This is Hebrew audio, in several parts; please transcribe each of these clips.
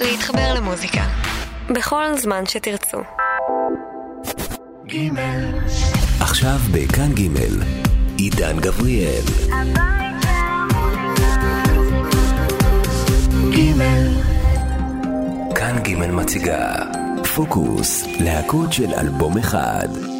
להתחבר למוזיקה. בכל זמן שתרצו. עכשיו בכאן ג' עידן גבריאל. כאן ג' מציגה פוקוס, להקות של אלבום אחד.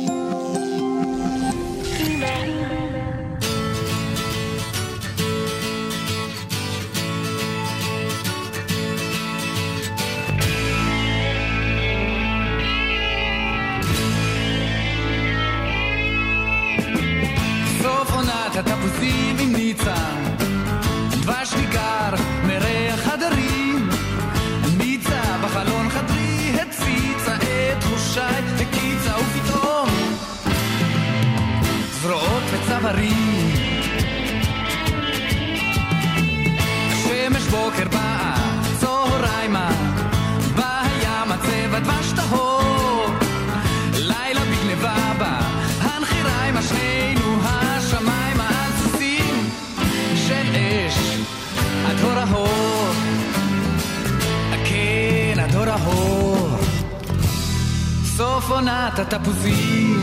עונת התפוזים,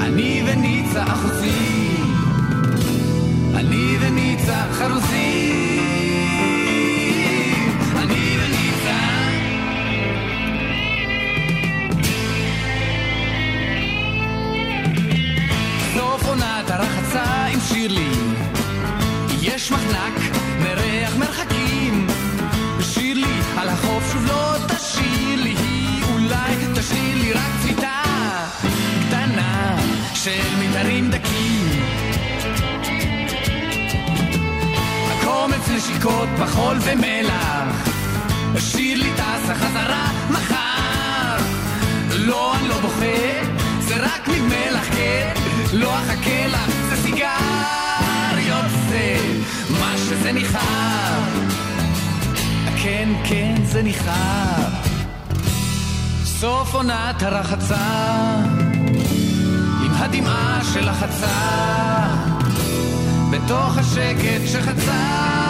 אני וניצה אחוזים, אני וניצה חרוזים, אני וניצה. עונת הרחצה עם שירלי. יש מחנק מריח מרחקים נשיקות בחול ומלח שירלי טסה חזרה מחר לא, אני לא בוכה, זה רק ממלח, כן? לא אחכה לך, זה סיגריות, זה מה שזה ניחר. כן, כן, זה ניחר. סוף עונת הרחצה, עם הדמעה של החצה, בתוך השקט שחצה,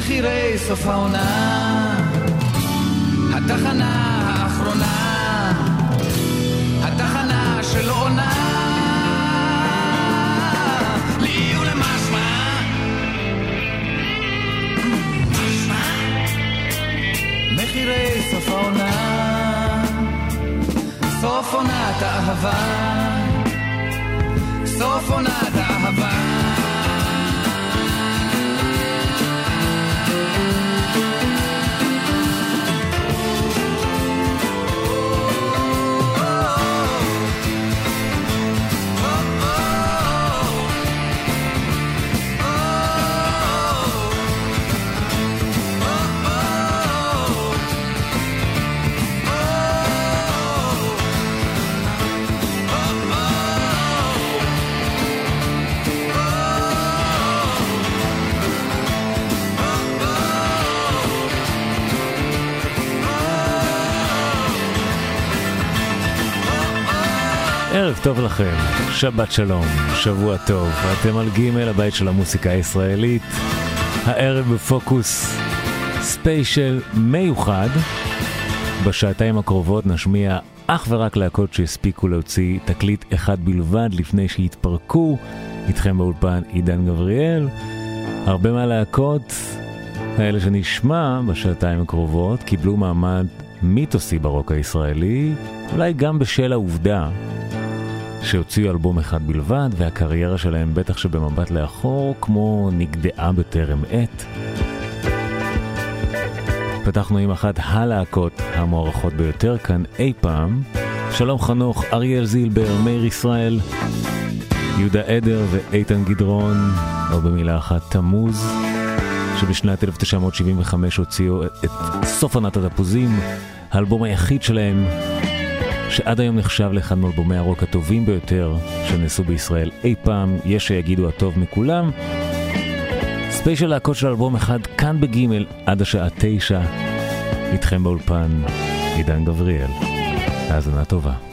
מחירי סוף העונה, התחנה האחרונה. התחנה של עונה לי ולמשמע משמע מחירי סוף העונה. סוף עונת האהבה. סוף עונת האהבה ערב טוב לכם, שבת שלום, שבוע טוב, אתם על ג' הבית של המוסיקה הישראלית. הערב בפוקוס ספיישל מיוחד. בשעתיים הקרובות נשמיע אך ורק להקות שהספיקו להוציא תקליט אחד בלבד לפני שהתפרקו. איתכם באולפן עידן גבריאל. הרבה מהלהקות האלה שנשמע בשעתיים הקרובות קיבלו מעמד מיתוסי ברוק הישראלי, אולי גם בשל העובדה שהוציאו אלבום אחד בלבד, והקריירה שלהם בטח שבמבט לאחור, כמו נגדעה בטרם עת. פתחנו עם אחת הלהקות המוערכות ביותר כאן אי פעם. שלום חנוך, אריאל זילבר, מאיר ישראל, יהודה עדר ואיתן גדרון, או במילה אחת תמוז, שבשנת 1975 הוציאו את סוף עונת התפוזים, האלבום היחיד שלהם, שעד היום נחשב לאחד מאלבומי הרוק הטובים ביותר שנעשו בישראל אי פעם, יש שיגידו הטוב מכולם. ספיישל להקות של אלבום אחד כאן בגימל עד השעה תשע, איתכם באולפן עידן גבריאל. האזנה טובה.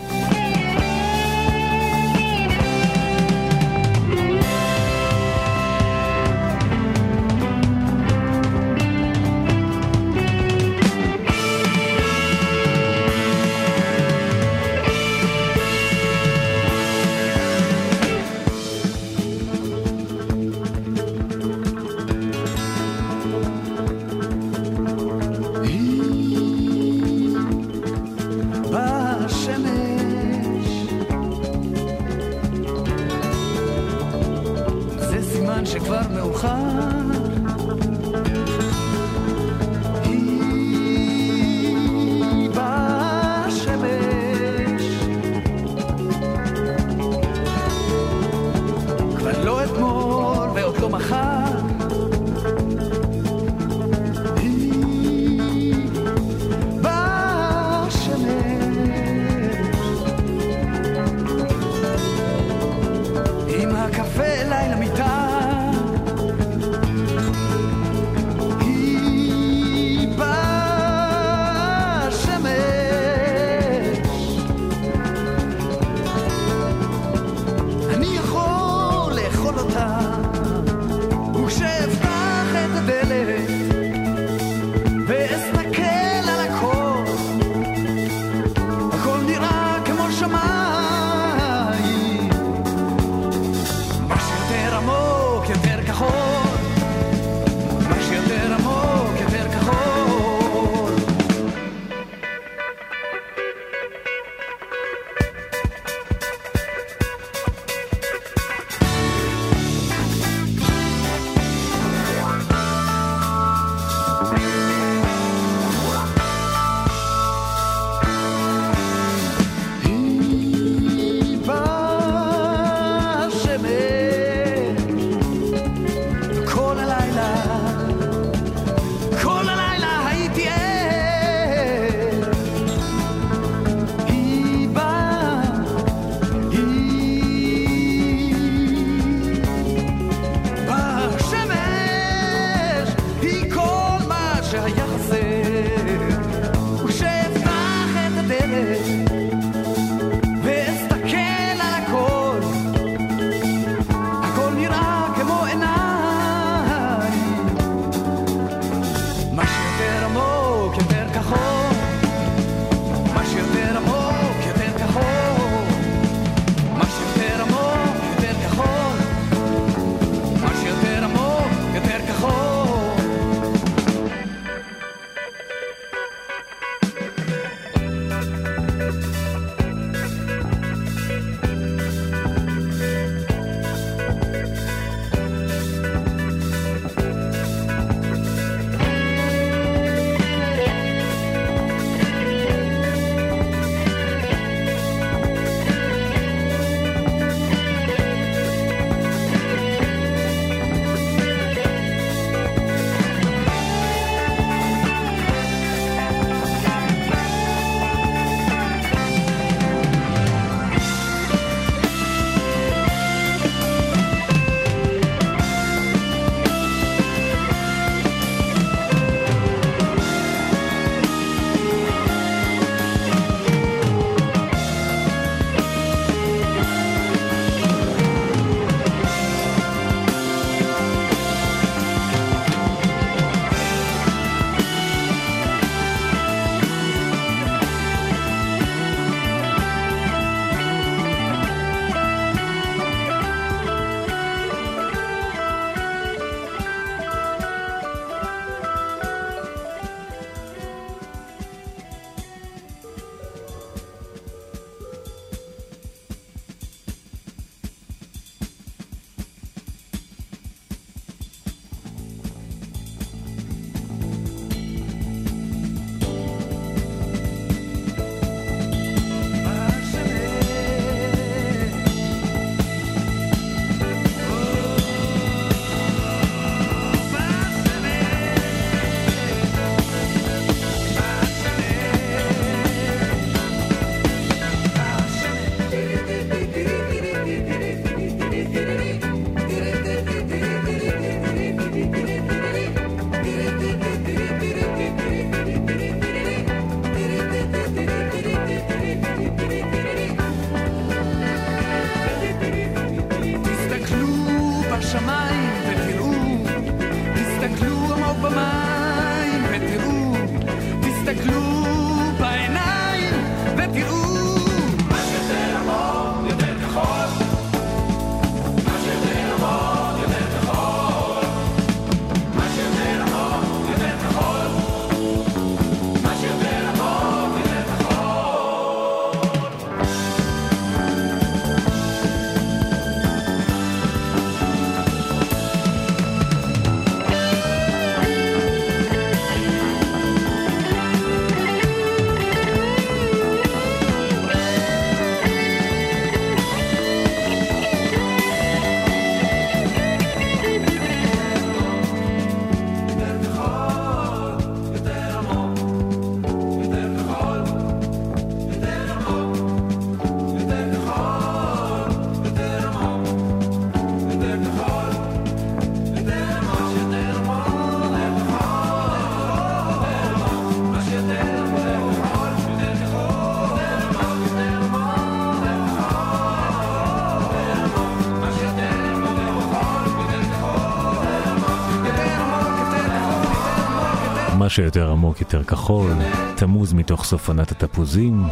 שיותר עמוק, יותר כחול, תמוז מתוך סוף עונת התפוזים.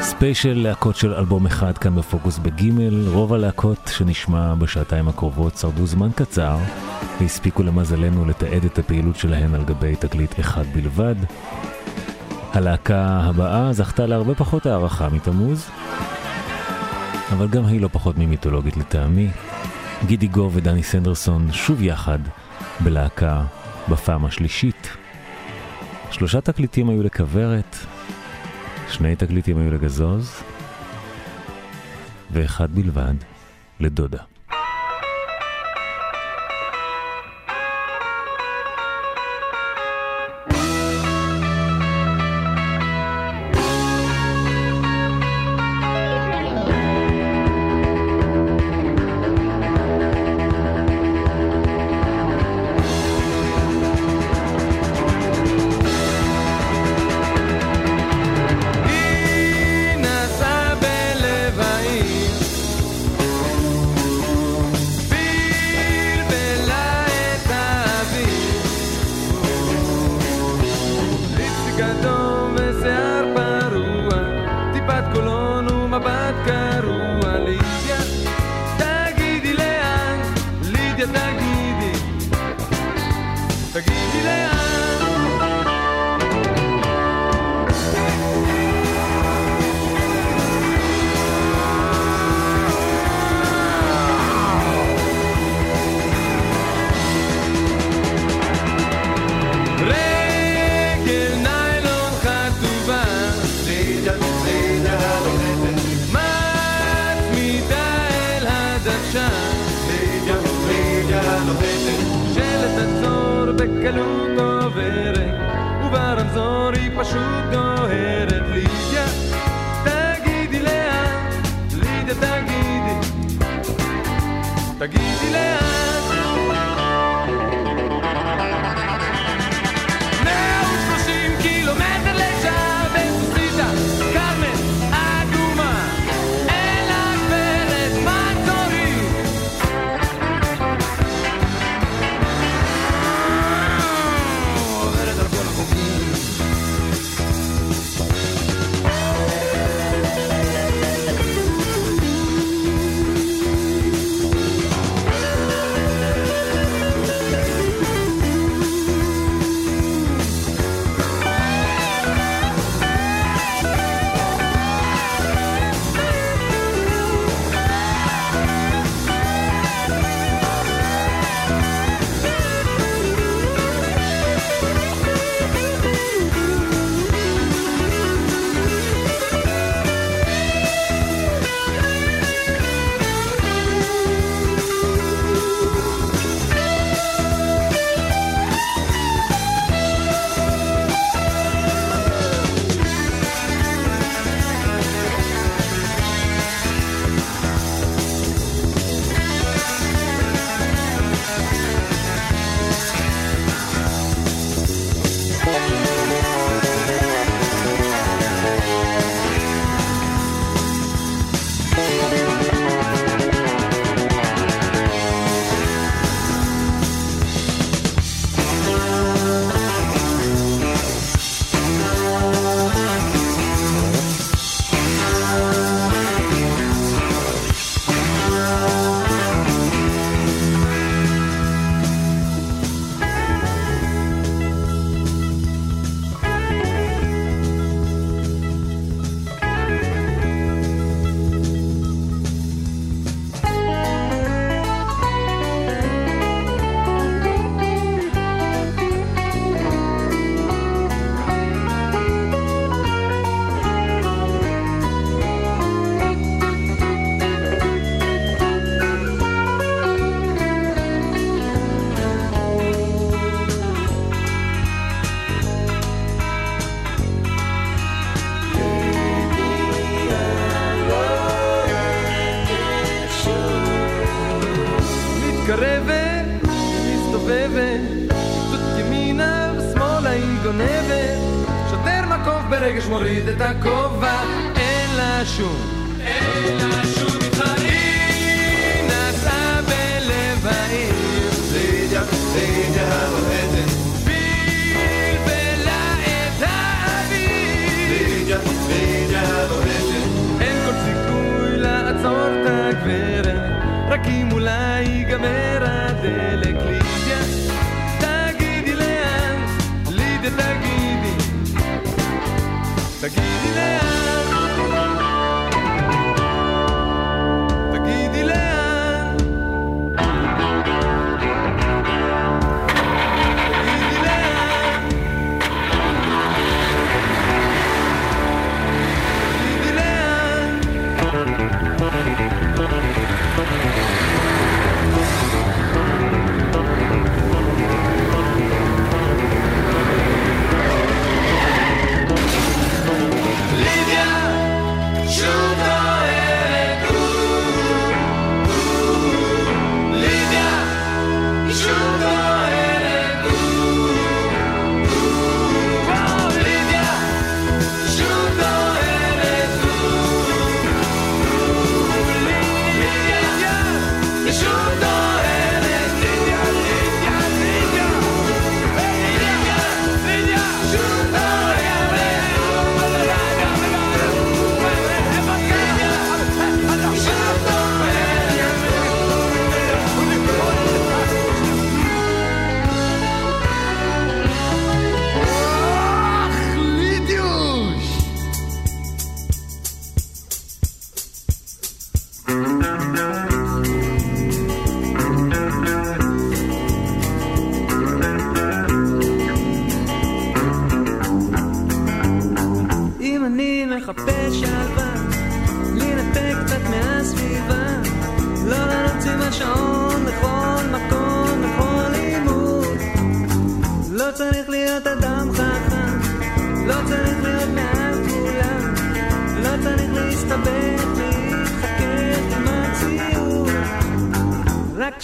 ספיישל להקות של אלבום אחד כאן בפוקוס בגימל, רוב הלהקות שנשמע בשעתיים הקרובות שרדו זמן קצר והספיקו למזלנו לתעד את הפעילות שלהן על גבי תקליט אחד בלבד. הלהקה הבאה זכתה להרבה פחות הערכה מתמוז, אבל גם היא לא פחות ממיתולוגית לטעמי. גידי גו ודני סנדרסון שוב יחד בלהקה בפעם השלישית. שלושה תקליטים היו לכוורת, שני תקליטים היו לגזוז, ואחד בלבד לדודה. את הכובע, אין לה שום. אין לה שום מתחרים. נסעה בלב העיר. זידיה, זידיה אוהדת. בלבלה את האוויר. זידיה, זידיה אין כל סיכוי לעצור את הגברת, רק אם אולי ייגמר.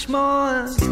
more.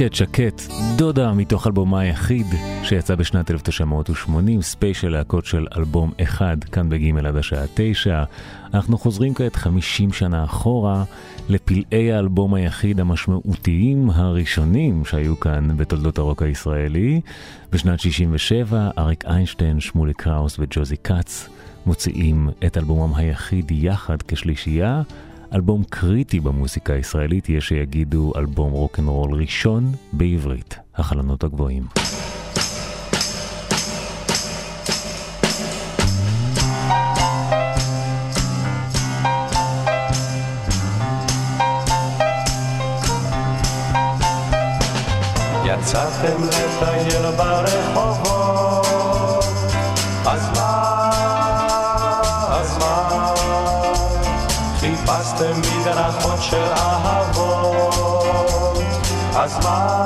שקט שקט, דודה מתוך אלבומה היחיד שיצא בשנת 1980, ספיישל להקות של אלבום אחד, כאן בגימל עד השעה תשע. אנחנו חוזרים כעת 50 שנה אחורה לפלאי האלבום היחיד המשמעותיים הראשונים שהיו כאן בתולדות הרוק הישראלי. בשנת 67 אריק איינשטיין, שמולי קראוס וג'וזי כץ מוציאים את אלבומם היחיד יחד כשלישייה. אלבום קריטי במוסיקה הישראלית, יש שיגידו אלבום רוקנרול ראשון בעברית, החלונות הגבוהים. יצאתם לטייל ברחובות, של אהבות, אז מה,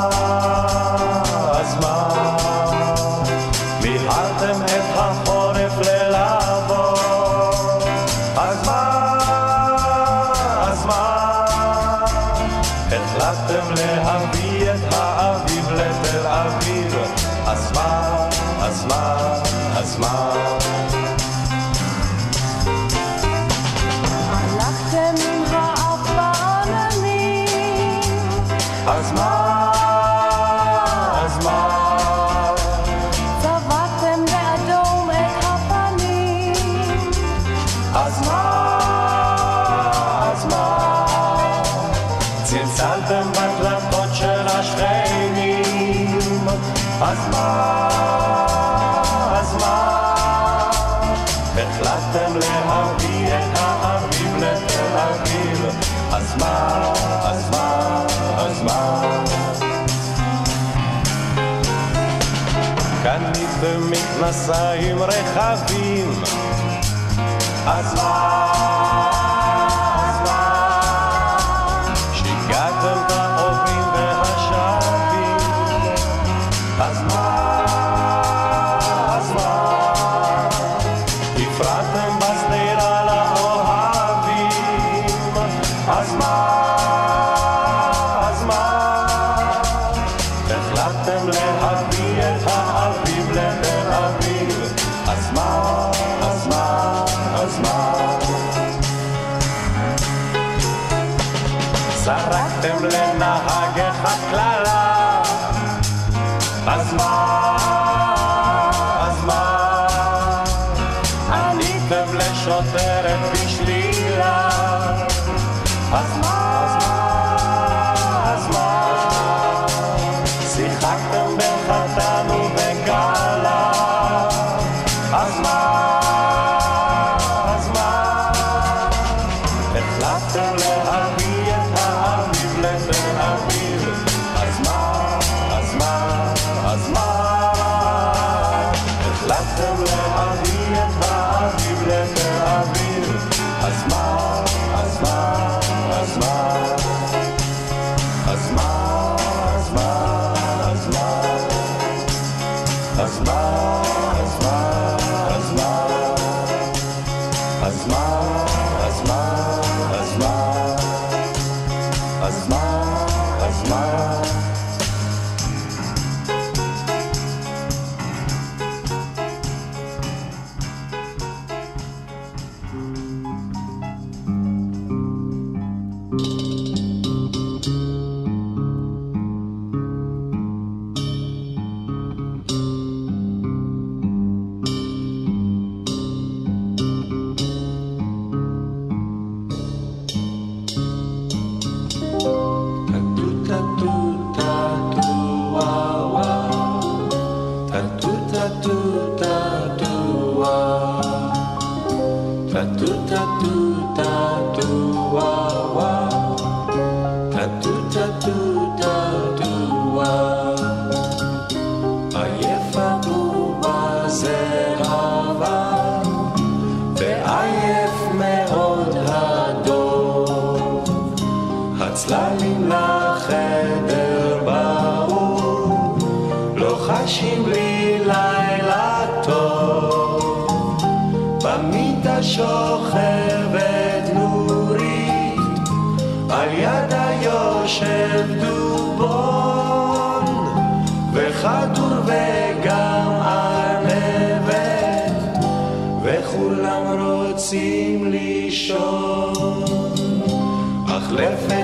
בדלתות של רחבים, אז מה, left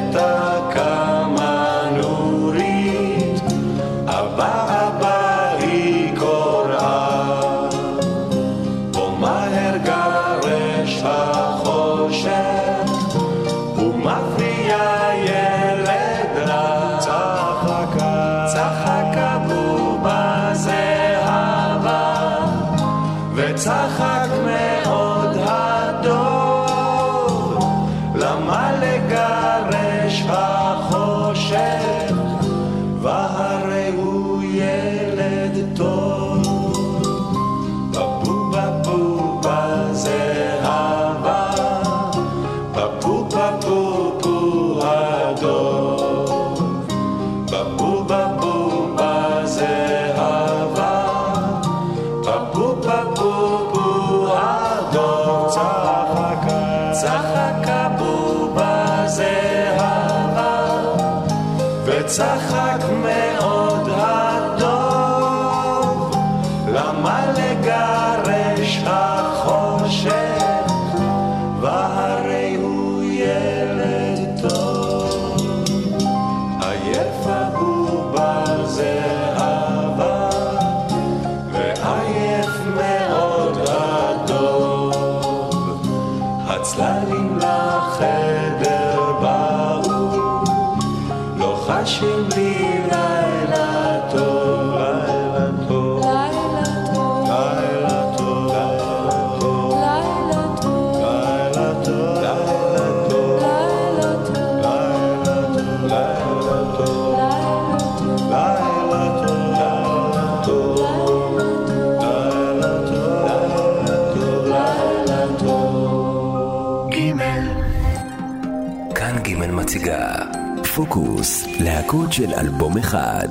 פוקוס, להקות של אלבום אחד.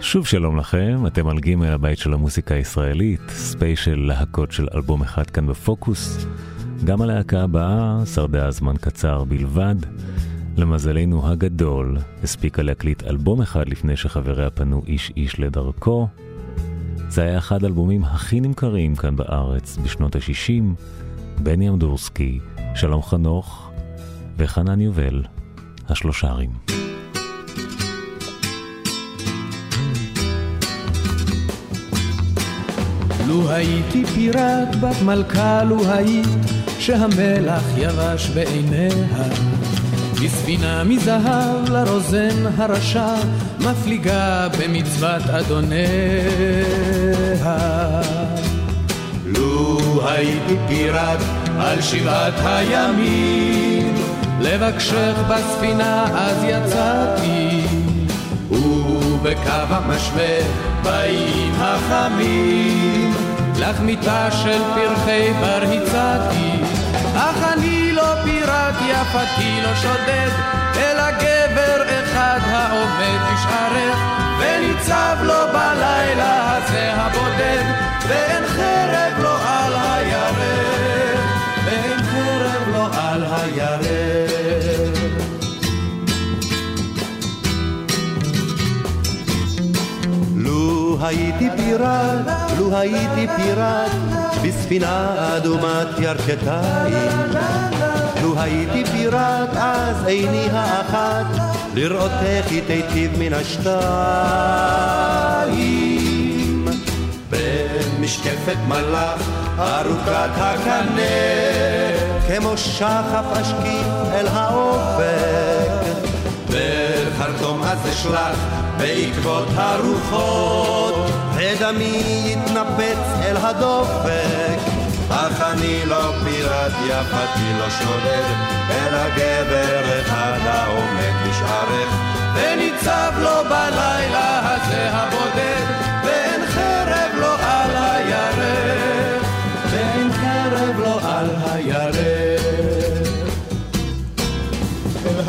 שוב שלום לכם, אתם על ג' הבית של המוסיקה הישראלית, ספיישל להקות של אלבום אחד כאן בפוקוס. גם הלהקה הבאה שרדה זמן קצר בלבד. למזלנו הגדול, הספיקה להקליט אלבום אחד לפני שחבריה פנו איש איש לדרכו. זה היה אחד האלבומים הכי נמכרים כאן בארץ בשנות ה-60. בני אמדורסקי, שלום חנוך וחנן יובל, השלושרים. לו הייתי פיראט בת מלכה, לו היית שהמלח יבש בעיניה. בספינה מזהב לרוזן הרשע, מפליגה במצוות אדוניה. לו הייתי פיראט על שבעת הימים, לבקשך בספינה אז יצאתי. ובקו המשווה באים החמים, לך מיטה של פרחי בר הצעתי, אך אני לא פיראט יפתי לא שודד, אלא גבר אחד העומד בשערך, וניצב לו בלילה הזה הבודד, ואין הייתי פיראט, לו הייתי פיראט, בספינה אדומת ירכתיים. לו הייתי פיראט, אז עיני האחת, לראות איך היא תיטיב מן השתיים. במשקפת מלאך ארוכת הקנה, כמו שחף אשקיף אל האופק, בחרטום אז אשלח בעקבות הרוחות, ודמי יתנפץ אל הדופק. אך אני לא פיראט יפתי לא שודד, אלא גבר אחד העומד בשערך, וניצב לו בלילה הזה הבודד,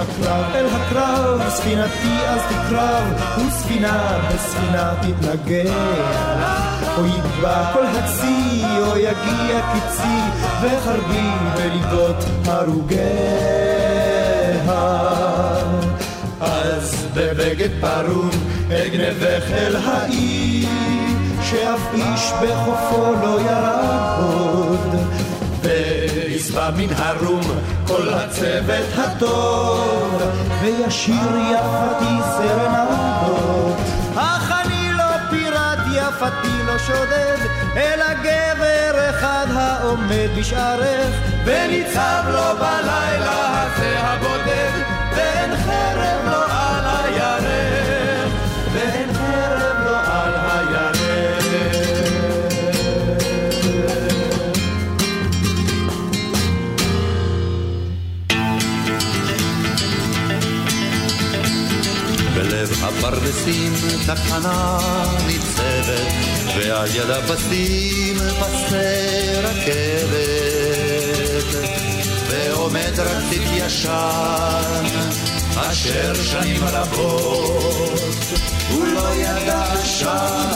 הקרב, אל הקרב, ספינתי אז תקרב, וספינה בספינה תתנגח. או יגבע כל הצי, או יגיע קיצי, וחרבי בליבות הרוגיה. אז בבגד פרום אגנבך אל האי, שאף איש בחופו לא ירד עוד. מן הרום כל הצוות הטוב, וישיר יפתי סרנדות. אך אני לא פיראט, יפתי לא שודד, אלא גבר אחד העומד בשערך, וניצב לו בלילה הפרדסים תחנה ניצבת, ועל יד הפסים פסי רכבת. ועומד רציף ישן, אשר שנים רבות הוא לא ידע עשן,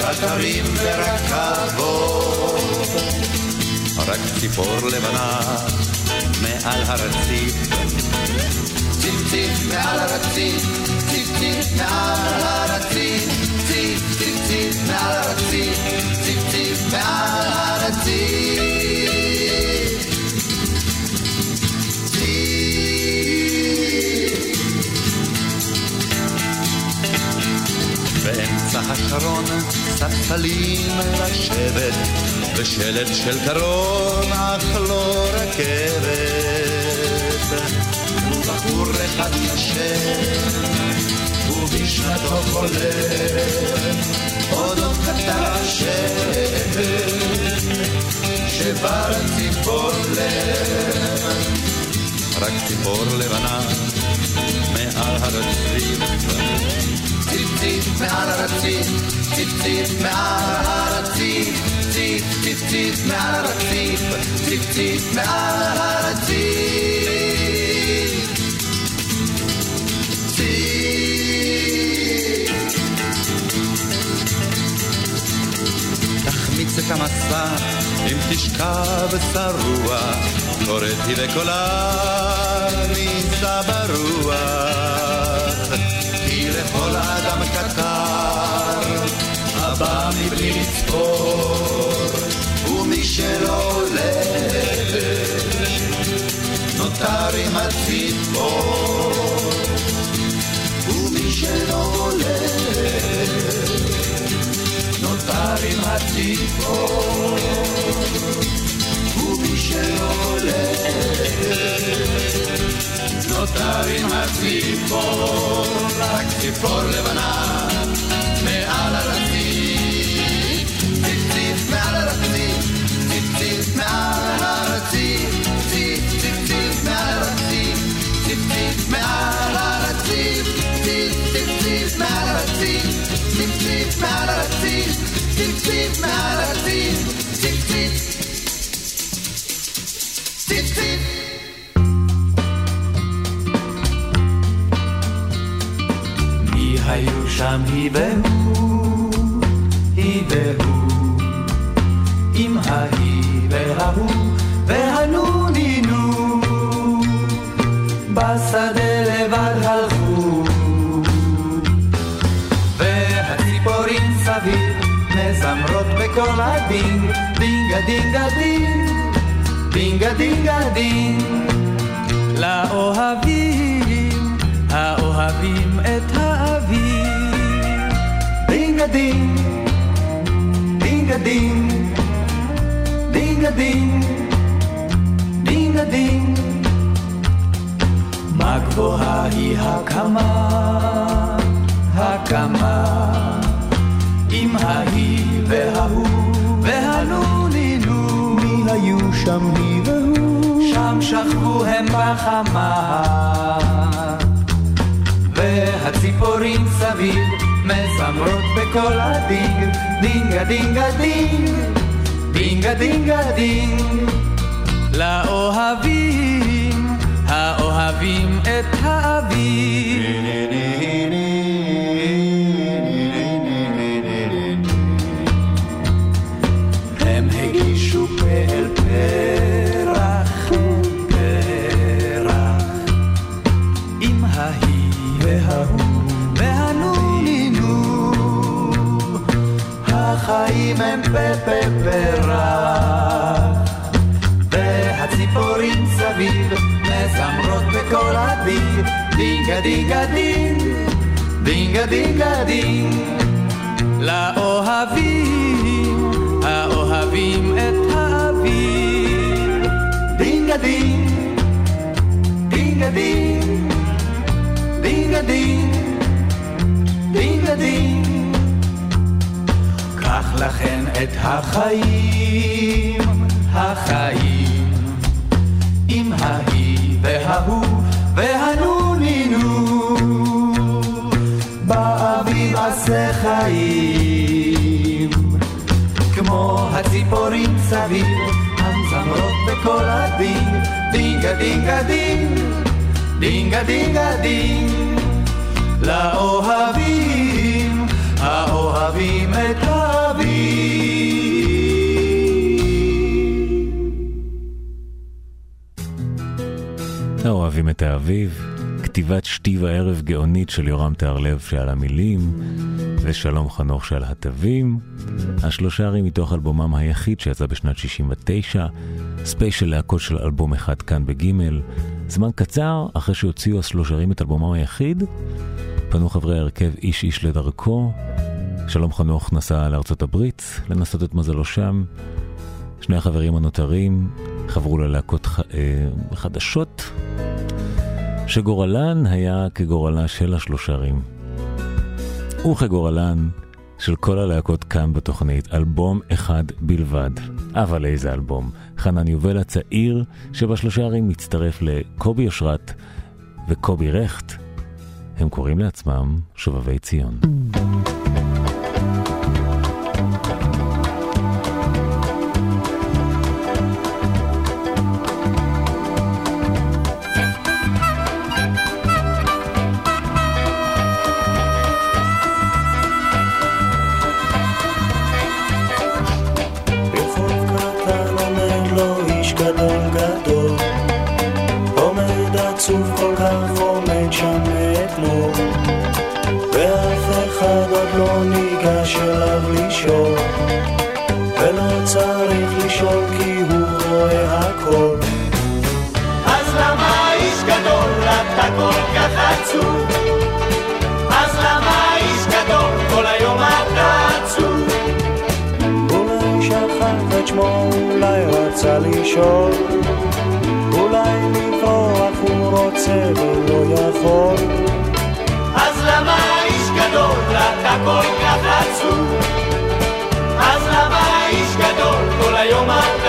קטרים ורכבות. רק ציפור לבנה מעל הרציף ציפ ציפ מעל הרציף, ציפ ציפ מעל הרציף, ציפ ציפ ציפ מעל הרציף, ציפ ציפ מעל הרציף. באמצע השרון ספסלים לשבת, ושלט של קרון אך לא רכבת. ובחור אחד ישן, ובשנתו חולם, אודות קטן השם, שבר ציפור לב, רק ציפור לבנה מעל הרציף. ציפ ציפ מעל הרציף, ציפ ציפ מעל ציפ מעל הרציף, ציפ מעל הרציף. תחמיץ את המסע אם תשכב שרוע, קוראת היא וקולה נישא ברוח. כי לכל אדם קטר הבא מבלי לצפור, שלא הולך נותר עם הציפור. ומי שלא הולך נותר עם הציפור. ומי שלא הולך נותר עם הציפור, רק ציפור לבנה מעל הרציף. ציפ ציפ מעל הרציף, ציפ ציפ מעל הרציף, ציפ ציפ ציפ ציפ מי היו שם היא והוא, היא והוא, עם ההיא וההוא בכל אביב, דינגה דינגה דינג, דינגה דינגה דינג, לאוהבים האוהבים את האביב. דינגה דינג, דינגה דינג, דינגה דינג, דינגה דינג. מה גבוהה היא הקמה, הקמה, עם ההיא וההוא והנונינו. מי היו שם היא והוא? שם שכבו הם בחמה. והציפורים סביב מזמרות בכל אביב, דינגה דינגה דינג, דינגה דינגה דינג. לאוהבים, האוהבים את האוויר. סימן פפה ורק. והציפורים סביב מזמרות בכל אביב, דינגה דינגה דינג, דינגה דינגה דינג. לאוהבים, האוהבים את האביב. דינגה דינג, דינגה דינג, דינגה דינג, דינגה דינג. קח לכן את החיים, החיים, עם ההיא וההוא והנונינו. באביב עשה חיים, כמו הציפורים סביב, המזמרות בכל אביב, דינגה דינגה דינג, דינגה דינגה דינג, לאוהבים, האוהבים את האביב. האוהבים את האביב, כתיבת שתי וערב גאונית של יורם תהרלב שעל המילים, ושלום חנוך שעל התווים. השלושה ערים מתוך אלבומם היחיד שיצא בשנת 69, ספיישל להקות של אלבום אחד כאן בגימל. זמן קצר אחרי שהוציאו השלושרים את אלבומם היחיד, פנו חברי ההרכב איש איש לדרכו. שלום חנוך נסע לארצות הברית לנסות את מזלו שם. שני החברים הנותרים חברו ללהקות. אה, חדשות, שגורלן היה כגורלה של השלושרים. וכגורלן של כל הלהקות כאן בתוכנית, אלבום אחד בלבד. אבל איזה אלבום. חנן יובל הצעיר שבשלושה ערים מצטרף לקובי אושרת וקובי רכט. הם קוראים לעצמם שובבי ציון. ברחוב רצה לשאול אולי לברוח הוא רוצה ולא יכול אז למה איש גדול אתה כל כך עצוב? אז למה איש גדול כל היום אתה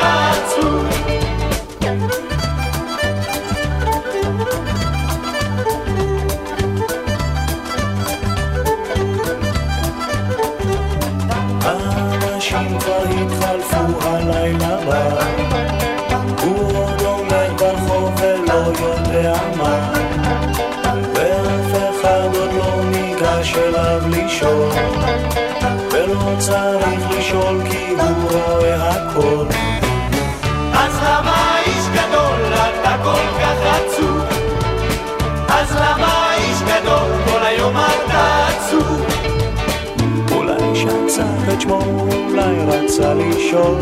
שצף את שמו, אולי רצה לשאול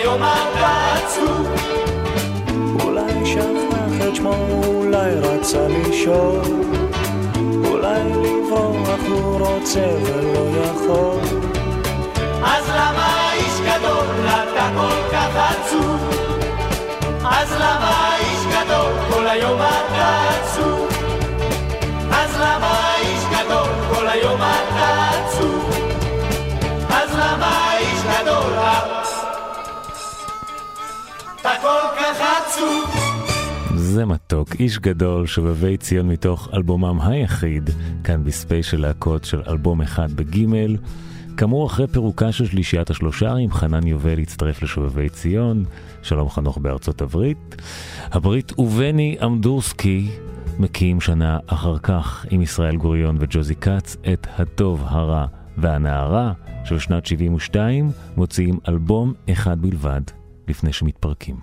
גדול כל היום אתה עצוב? אולי שכח את שמו, אולי רצה לשאול אולי לברוח הוא רוצה ולא יכול אז למה איש גדול אתה כל כך עצוב? אז למה איש גדול כל היום אתה עצוב? אז למה איש גדול כל היום אתה עצוב? אז למה אתה כל כך עצוב? זה מתוק, איש גדול, שובבי ציון מתוך אלבומם היחיד, כאן בספיישל להקות של אלבום אחד בגימל. כאמור, אחרי פירוקה של שלישיית השלושה, עם חנן יובל הצטרף לשובבי ציון, שלום חנוך בארצות הברית. הברית ובני אמדורסקי מקים שנה אחר כך עם ישראל גוריון וג'וזי כץ את הטוב, הרע והנערה של שנת 72, מוציאים אלבום אחד בלבד לפני שמתפרקים.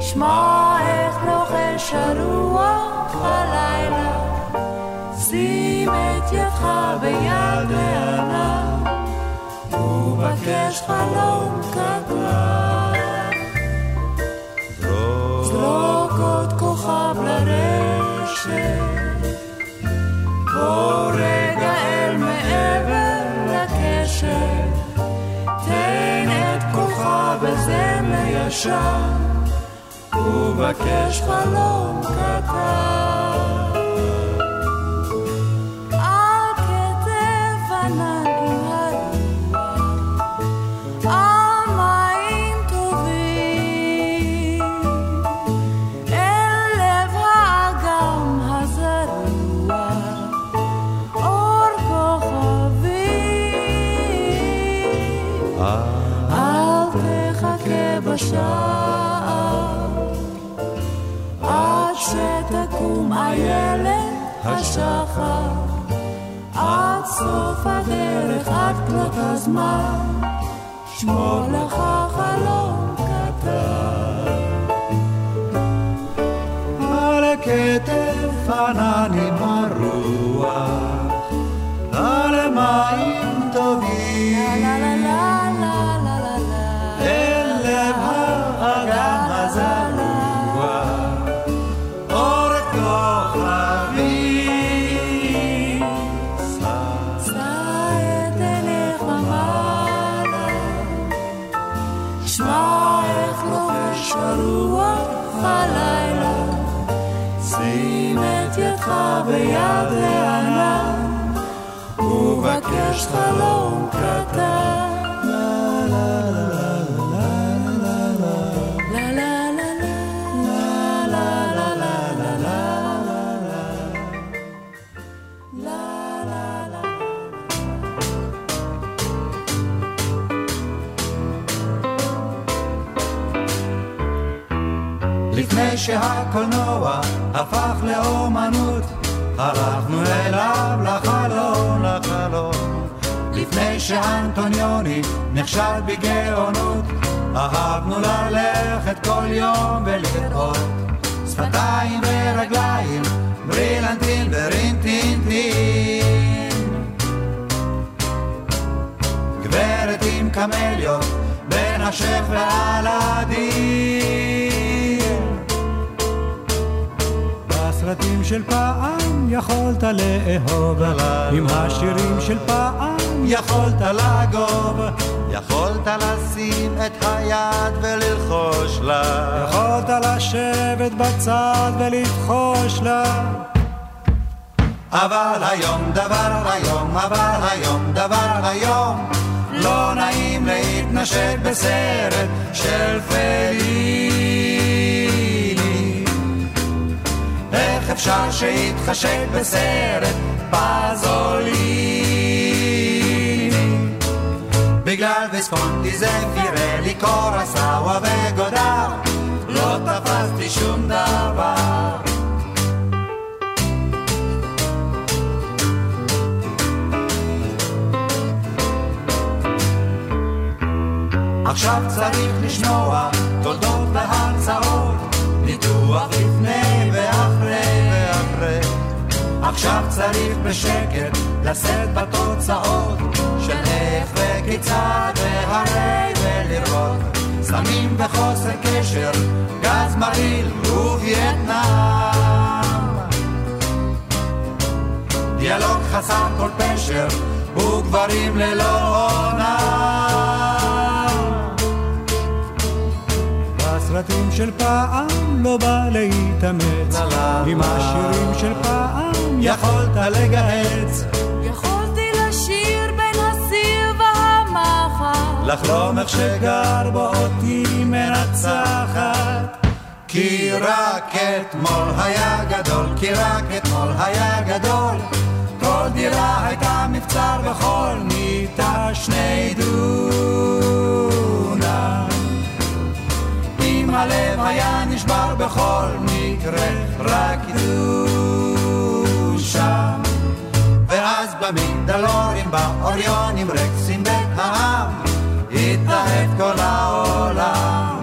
שמע איך ביד הענן, ובקש חלום קטן. כוכב לרשת, בוא רגע אל מעבר לקשת, תן את כוכב הזמר ישן. ובקש חלום קטן. השחר, עד סוף הדרך, עד כלות הזמן, שמור לך חלום קטן. על כתף עננים הרוח הלילה, שים את ידך ביד הענן, ובקש חלום קטן. שהקולנוע הפך לאומנות, הלכנו אליו לחלום, לחלום. לפני שאנטוניוני נכשל בגאונות, אהבנו ללכת כל יום ולראות שפתיים ורגליים, ברילנטין ורינטינטין. גברת עם קמליות, בין השף והלדין. בסרטים של פעם יכולת לאהוב, עם השירים של פעם יכולת לגוב. יכולת לשים את היד וללחוש לה. יכולת לשבת בצד ולבחוש לה. אבל היום דבר היום, אבל היום דבר היום, לא נעים להתנשק בסרט של פליני. איך אפשר שיתחשק בסרט פזוליני? בגלל ויסקונטי זה פירלי, קורסאווה וגודר, לא תפסתי שום דבר. עכשיו צריך לשמוע תולדות והרצאות, ניתוח עכשיו צריך בשקט לשאת בתוצאות של איך וכיצד והרי ולראות סמים וחוסר קשר, גז מרעיל ווייטנאם. דיאלוג חסר כל פשר וגברים ללא עונה. בסרטים של פעם לא בא להתאמץ, עם השירים של פעם יכולת לגהץ. יכולתי לשיר בין הסיר לחלום איך שגר בו אותי מנצחת. כי רק אתמול היה גדול, כי רק אתמול היה גדול. כל דירה הייתה מבצר וכל מיטה שני דונם. אם הלב היה נשבר בכל מקרה, רק קדושה. ואז במגדלורים, באוריונים, רקסים בית העם, התאהב כל העולם.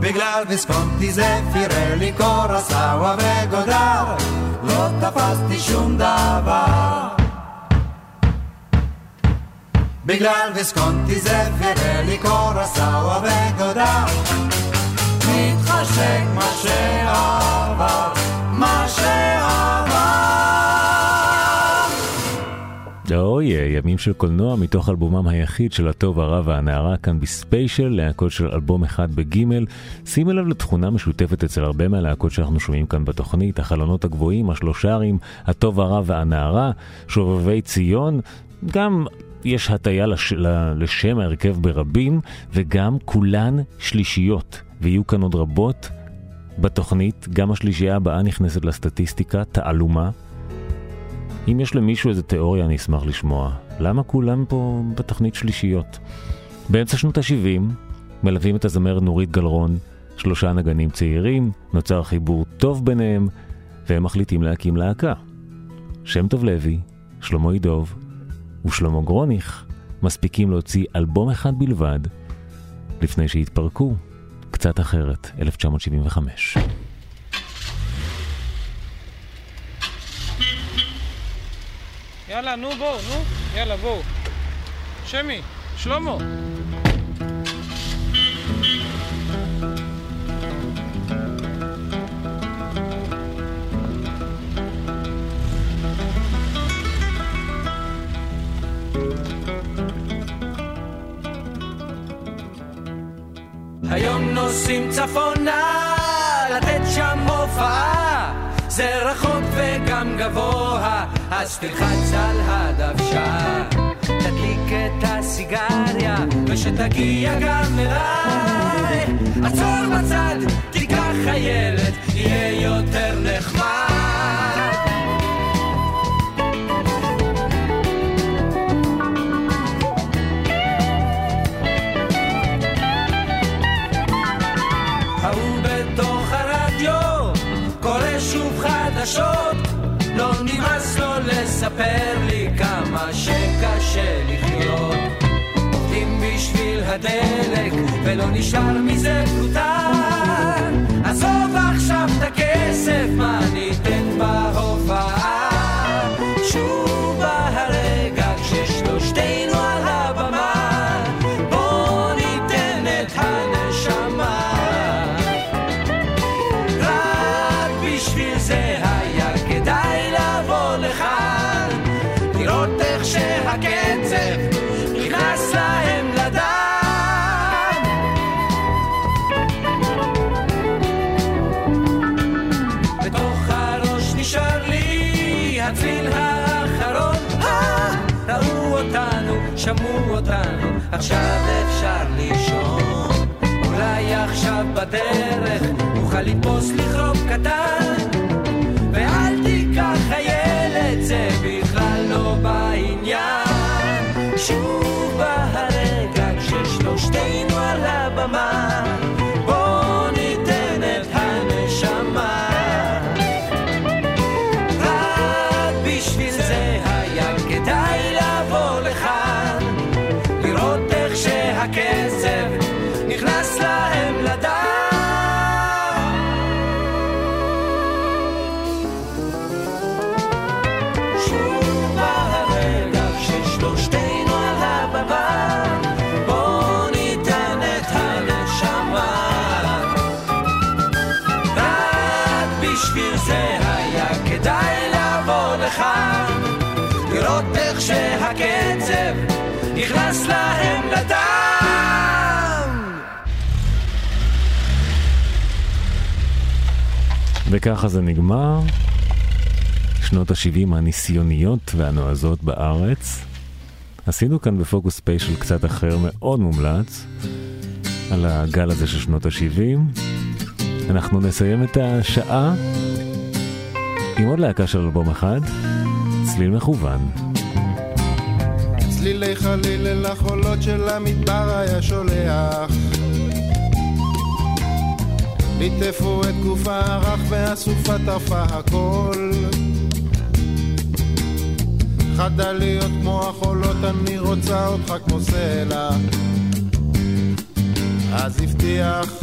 בגלל ויסקונטי זה פירלי, קורסאווה וגודר, לא תפסתי שום דבר. בגלל ויסקונטי זה פירלי, קורסאווה וגודר, מתחשק מה שעבר, מה שעבר. אוי, ימים של קולנוע מתוך אלבומם היחיד של הטוב הרע והנערה כאן בספיישל, להקות של אלבום אחד בגימל. שימי לב לתכונה משותפת אצל הרבה מהלהקות שאנחנו שומעים כאן בתוכנית, החלונות הגבוהים, השלושרים, הטוב הרע והנערה, שובבי ציון, גם יש הטיה לש... לשם ההרכב ברבים, וגם כולן שלישיות, ויהיו כאן עוד רבות בתוכנית. גם השלישייה הבאה נכנסת לסטטיסטיקה, תעלומה. אם יש למישהו איזה תיאוריה, אני אשמח לשמוע. למה כולם פה בתוכנית שלישיות? באמצע שנות ה-70 מלווים את הזמר נורית גלרון, שלושה נגנים צעירים, נוצר חיבור טוב ביניהם, והם מחליטים להקים להקה. שם טוב לוי, שלמה ידוב ושלמה גרוניך מספיקים להוציא אלבום אחד בלבד לפני שהתפרקו, קצת אחרת, 1975. יאללה, נו בואו, נו, יאללה בואו. שמי, שלמה. היום נוסעים צפונה, לתת שם הופעה. זה רחוק וגם גבוה, אז תלחץ על הדוושה. תדליק את הסיגריה, ושתגיע גם אליי. עצור בצד, תיקח חיילת, יהיה יותר נחמד. לספר לי כמה שקשה לחיות. עובדים בשביל הדלק, ולא נשאר מזה פלוטה. עזוב עכשיו את הכסף, מה ניתן בהופעה? עכשיו אפשר לישון. אולי עכשיו בדרך נוכל לתפוס לכרוב קטן. ואל תיקח חיילת, זה בכלל לא בעניין. שוב בא הרגע כששלושתנו על הבמה. וככה זה נגמר. שנות ה-70 הניסיוניות והנועזות בארץ. עשינו כאן בפוקוס ספיישל קצת אחר, מאוד מומלץ, על הגל הזה של שנות ה-70. אנחנו נסיים את השעה עם עוד להקה של אלבום אחד, צליל מכוון. צלילי חליל אל החולות של המדבר היה שולח ליטפו את גופה הרך והסופה טרפה הכל חדה להיות כמו החולות, אני רוצה אותך כמו סלע. אז הבטיח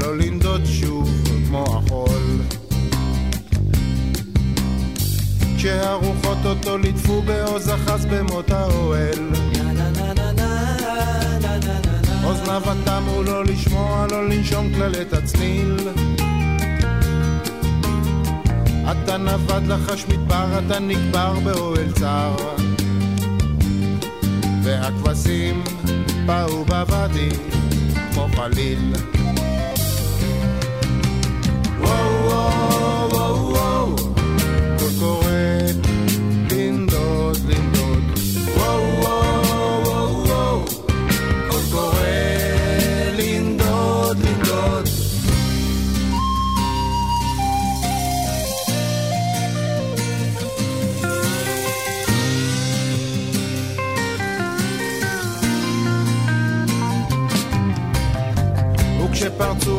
לא לנדוד שוב כמו החול. כשהרוחות אותו ליטפו בעוז אחז במות האוהל. אוזניו התמו לא לשמוע, לא לנשום כללת הצליל. אתה נבד לחש מדבר, אתה נקבר באוהל צר. והכבשים באו בוואדי כמו חליל.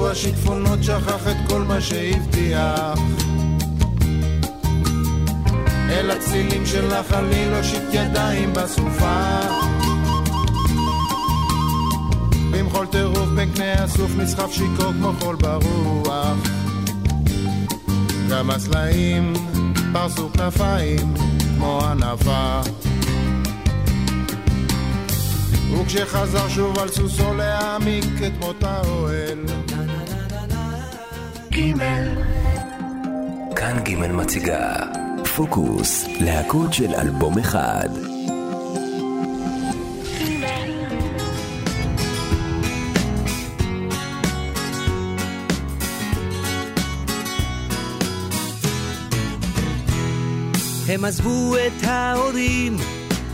השיטפונות שכח את כל מה שהבטיח. אל הצלילים של החליל הושיט ידיים בסופה. במחול טירוף בין קנה הסוף נסחף שיכור כמו חול ברוח. גם הסלעים פרסו כנפיים כמו ענווה. וכשחזר שוב על סוסו להעמיק את מות האוהל כאן ג' מציגה פוקוס, להקות של אלבום אחד. הם עזבו את ההורים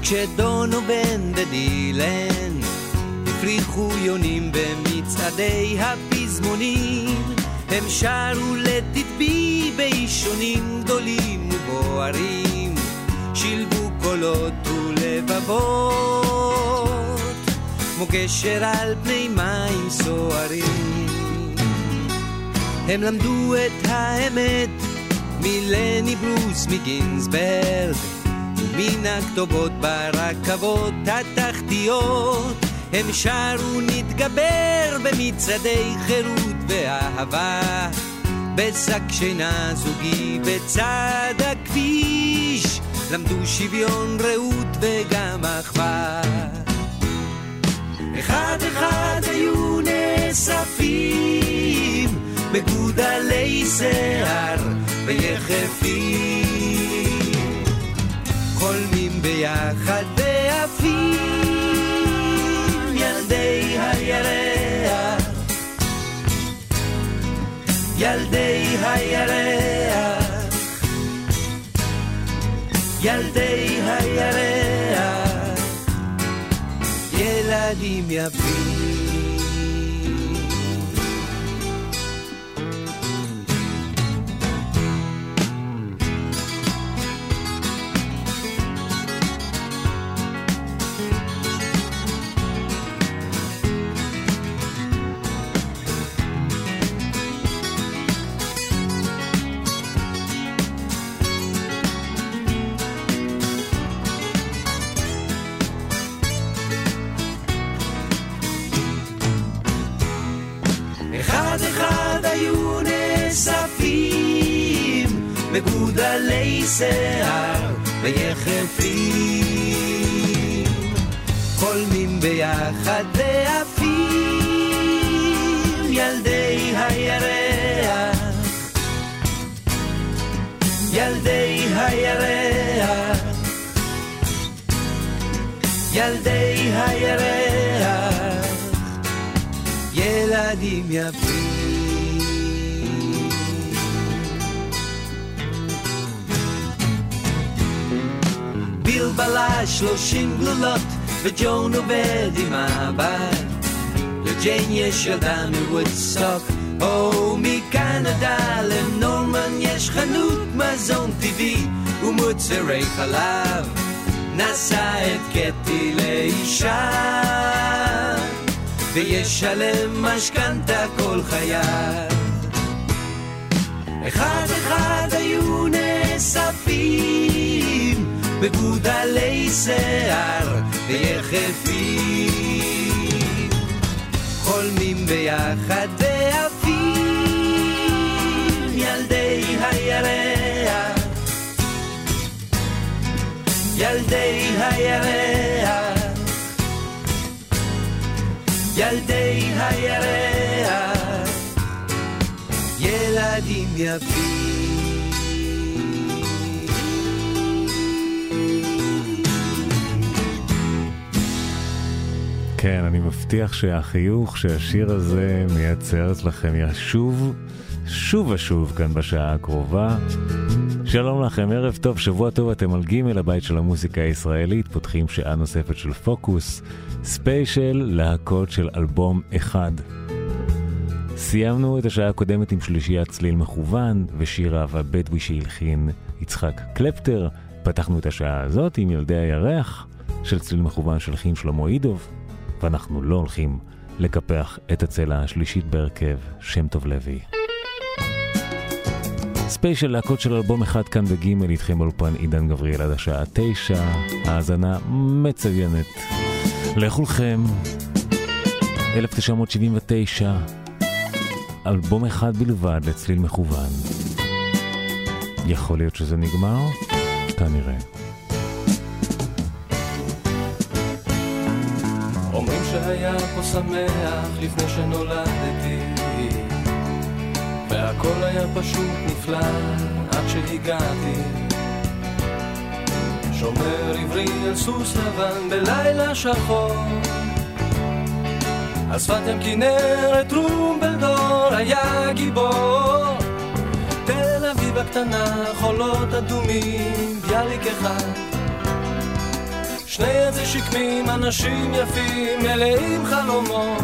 כשדונובן ודילן. הפריחו יונים במצעדי הפזמונים הם שרו לתדבי באישונים גדולים ובוערים שילבו קולות ולבבות כמו גשר על פני מים סוערים. הם למדו את האמת מלני ברוס מגינסברג מן הכתובות ברכבות התחתיות. הם שרו נתגבר במצעדי חירות ואהבה. בשק שינה זוגי בצד הכביש. למדו שוויון רעות וגם אחווה. אחד אחד היו נאספים מגודלי שיער ויחפים. חולמים ביחד ועפים ילדי הירח ילדי הירח. ילדי הירח. ילדים יפים מגודלי שיער ויחפים חולמים ביחד ועפים ילדי הירח. ילדי הירח. ילדי הירח. ילדים יפים. בלש שלושים גלולות וג'ון עובד עם הבת לג'יין יש ילדה מוודסטוק או מקנדה לנורמן יש חנות מזון טבעי ומוצרי חלב. נשא את קטי לאישה. וישלם משכנתה כל חייו אחד אחד היו נאספים בגודלי שיער ויחפים. חולמים ביחד ועפים ילדי הירח. ילדי הירח. ילדי הירח. ילדים יפים כן, אני מבטיח שהחיוך שהשיר הזה מייצר אצלכם ישוב שוב ושוב כאן בשעה הקרובה. שלום לכם, ערב טוב, שבוע טוב, אתם על גימל, הבית של המוזיקה הישראלית, פותחים שעה נוספת של פוקוס, ספיישל להקות של אלבום אחד. סיימנו את השעה הקודמת עם שלישיית צליל מכוון ושיר אהבה בדואי שהלחין יצחק קלפטר. פתחנו את השעה הזאת עם ילדי הירח של צליל מכוון שהלחין שלמה אידוב, ואנחנו לא הולכים לקפח את הצלע השלישית בהרכב, שם טוב לוי. ספיישל להקות של אלבום אחד כאן בגימל איתכם באולפן עידן גבריאל עד השעה תשע, האזנה מצוינת לכולכם. 1979, אלבום אחד בלבד לצליל מכוון. יכול להיות שזה נגמר? כנראה. שהיה פה שמח לפני שנולדתי. והכל היה פשוט נפלא עד שהגעתי. שומר עברי על סוס לבן בלילה שחור. על שפת ים כנרת טרומבלדור היה גיבור. תל אביב הקטנה חולות אדומים ביאליק אחד שני איזה שקמים אנשים יפים מלאים חלומות.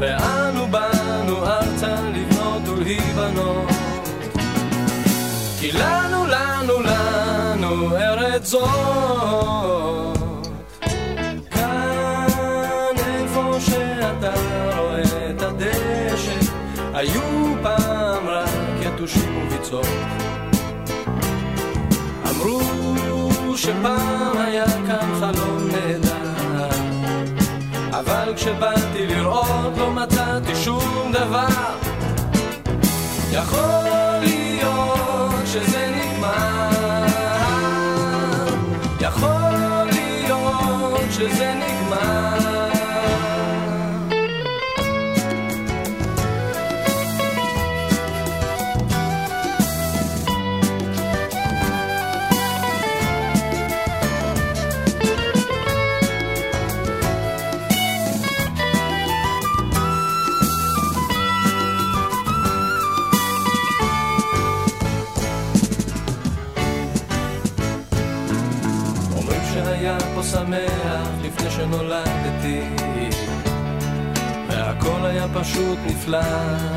ואנו באנו ארצה לבנות ולהיבנות. כי לנו, לנו, לנו ארץ זאת. היו פעם רק יתושים וביצות. אמרו שפעם אבל כשבאתי לראות לא מצאתי שום דבר. יכול פשוט נפלא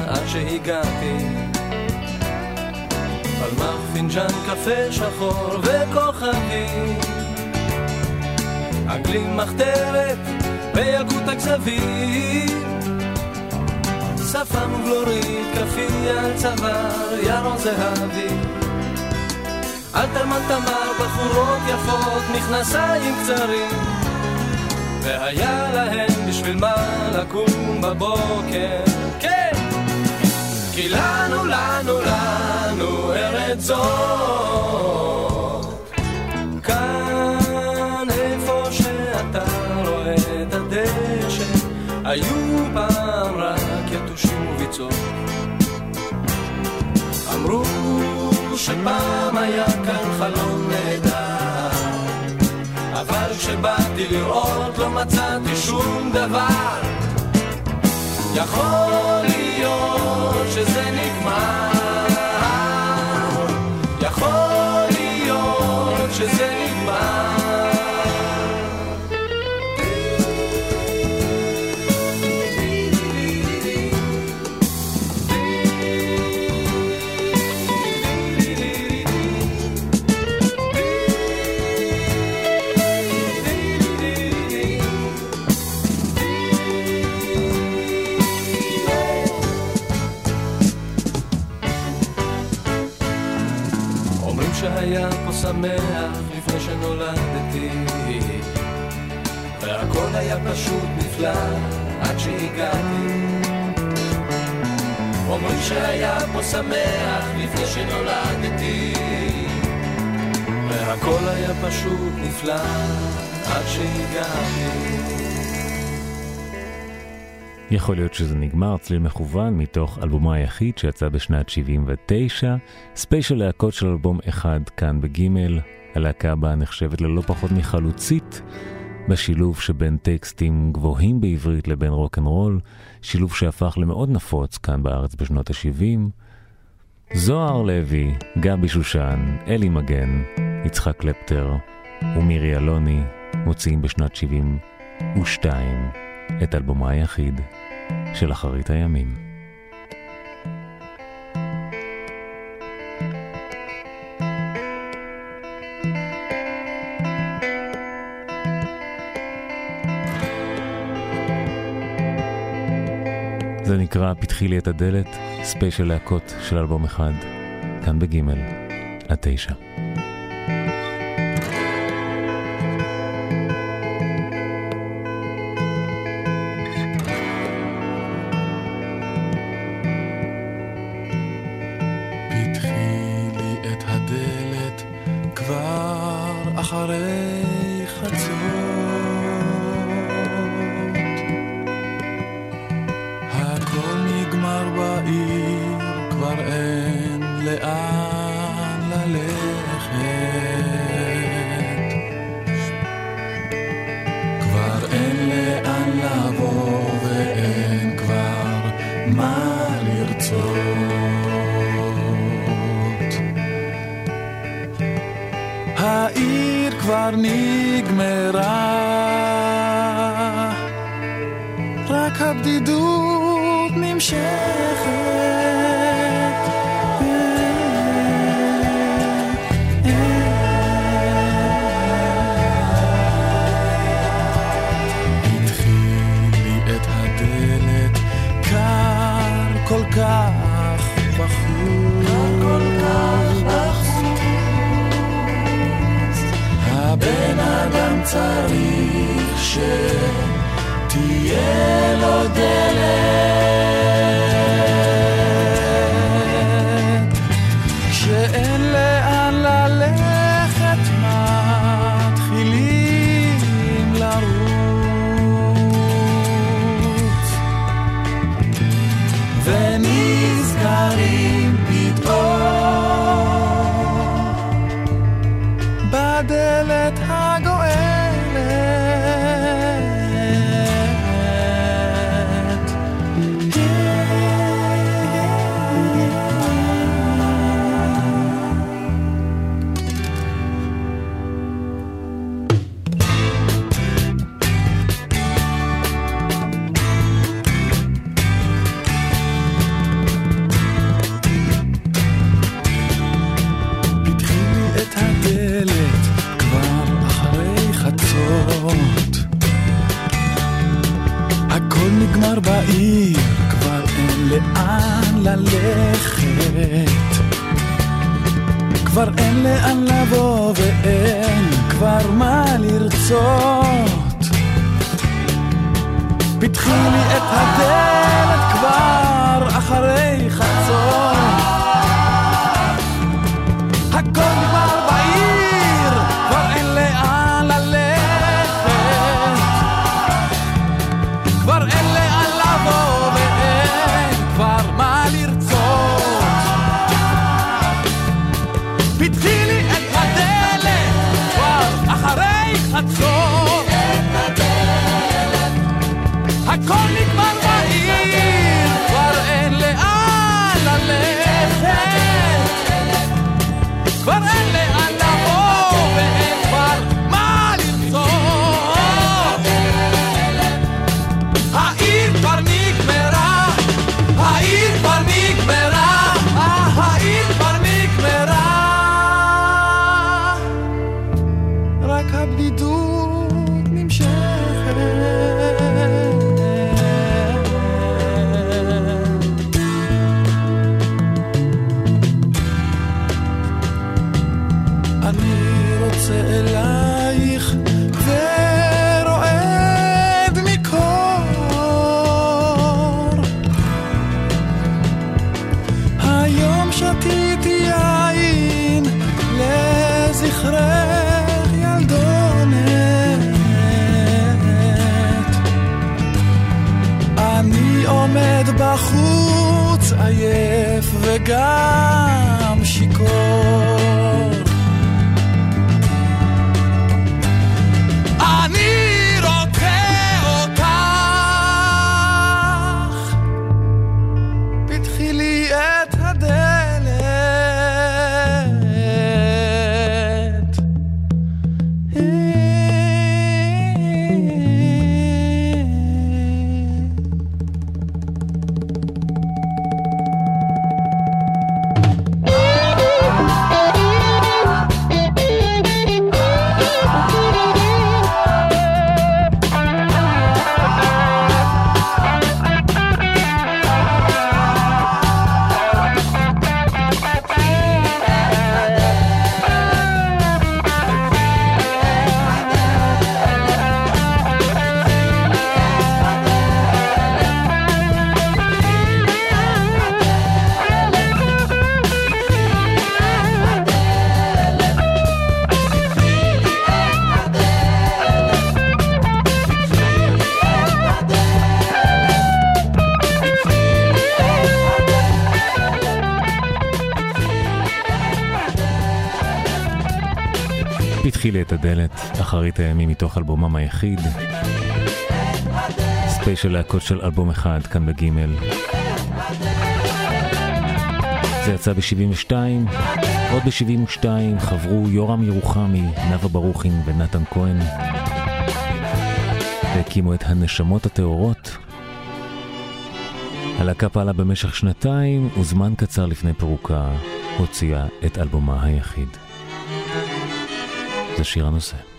עד שהגעתי. פלמח פינג'אן קפה שחור וכוכבים אנגלים מחתרת וילקוט הכזבים. שפם ובלורית כפי על צוואר ירון זהבי. אלתרמן תמר בחורות יפות מכנסיים קצרים והיה להם בשביל מה לקום בבוקר. כן כי לנו לנו לנו ארץ זאת כאן איפה שאתה רואה את הדשא היו פעם רק יתושים וביצות. אמרו שפעם היה כאן חלום נהדר כשבאתי לראות לא מצאתי שום דבר. יכול להיות שזה נגמר נפלא עד שהגעתי. אומרים שהיה פה שמח לפני שנולדתי והכל היה פשוט נפלא עד שהגעתי. יכול להיות שזה נגמר, צליל מכוון, מתוך אלבומו היחיד שיצא בשנת 79, ספיישל להקות של אלבום אחד כאן בגימל, הלהקה הבאה נחשבת ללא פחות מחלוצית, בשילוב שבין טקסטים גבוהים בעברית לבין רוקנרול, שילוב שהפך למאוד נפוץ כאן בארץ בשנות ה-70. זוהר לוי, גבי שושן, אלי מגן, יצחק קלפטר ומירי אלוני מוציאים בשנת 72 את אלבומו היחיד של אחרית הימים. זה נקרא פתחי לי את הדלת, ספיישל להקות של אלבום אחד, כאן בגימל, עד תשע. הדלת, אחרית הימים מתוך אלבומם היחיד. ספיישל להקות של אלבום אחד, כאן בגימל. זה יצא ב-72, עוד ב-72 חברו יורם ירוחמי, נאוה ברוכין ונתן כהן, והקימו את הנשמות הטהורות. הלהקה פעלה במשך שנתיים, וזמן קצר לפני פירוקה הוציאה את אלבומה היחיד. לשיר הנושא.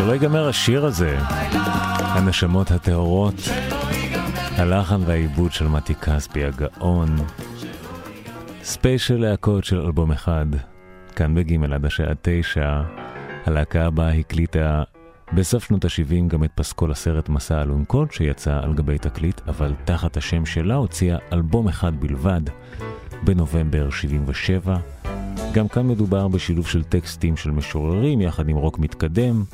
שלא ייגמר השיר הזה, הנשמות הטהורות, הלחן והעיבוד של מתי כספי הגאון, ספיישל להקות של אלבום אחד, כאן בג' עד השעה תשע, הלהקה הבאה הקליטה בסוף שנות ה-70 גם את פסקול הסרט מסע אלונקות שיצא על גבי תקליט, אבל תחת השם שלה הוציאה אלבום אחד בלבד, בנובמבר 77. גם כאן מדובר בשילוב של טקסטים של משוררים יחד עם רוק מתקדם,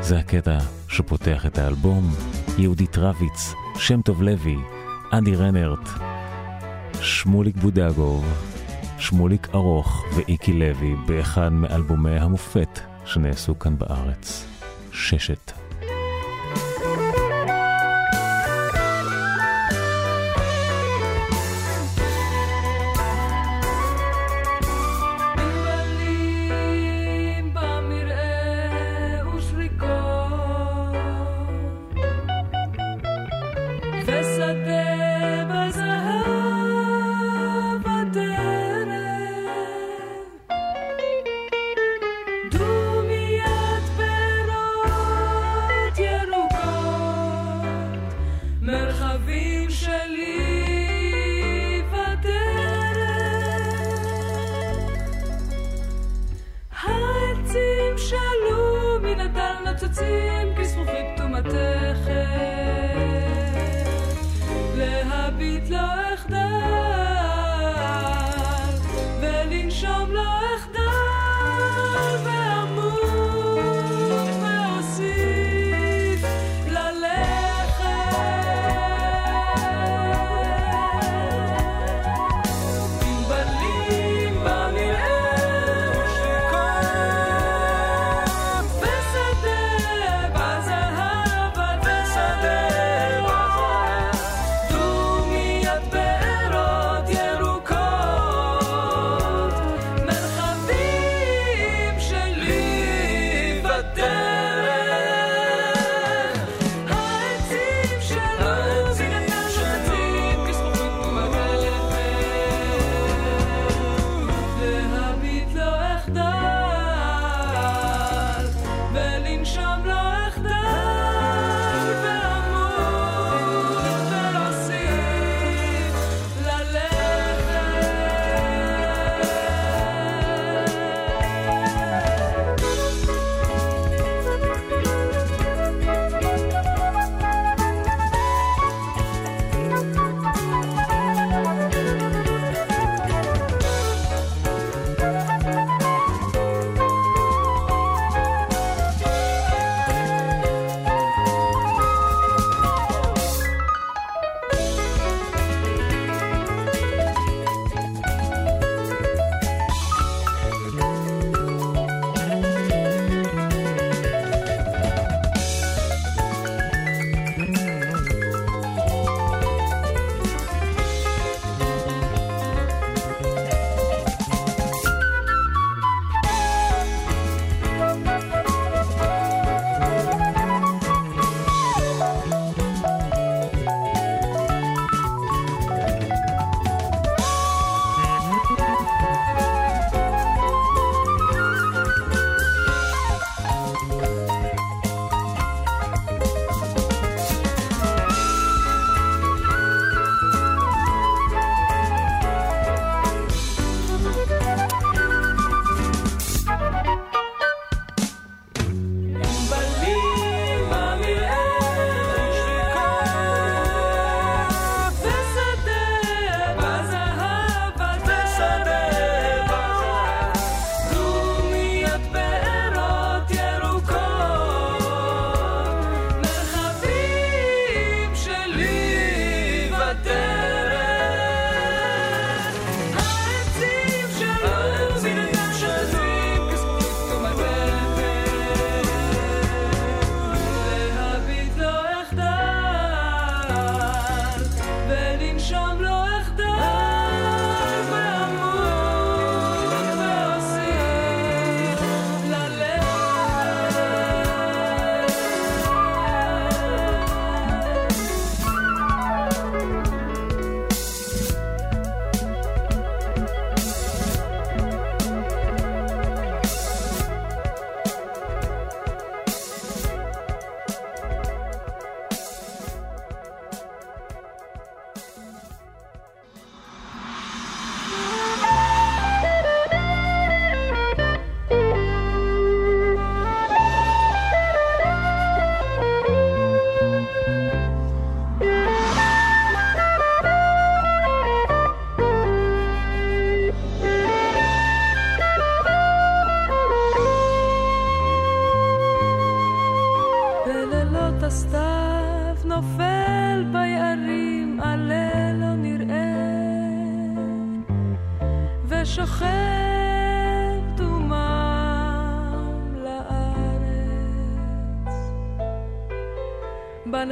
זה הקטע שפותח את האלבום. יהודית רביץ, שם טוב לוי, אנדי רנרט, שמוליק בודגוב, שמוליק ארוך ואיקי לוי באחד מאלבומי המופת שנעשו כאן בארץ. ששת. הטל נוצצים כזכוכית פתומתכת.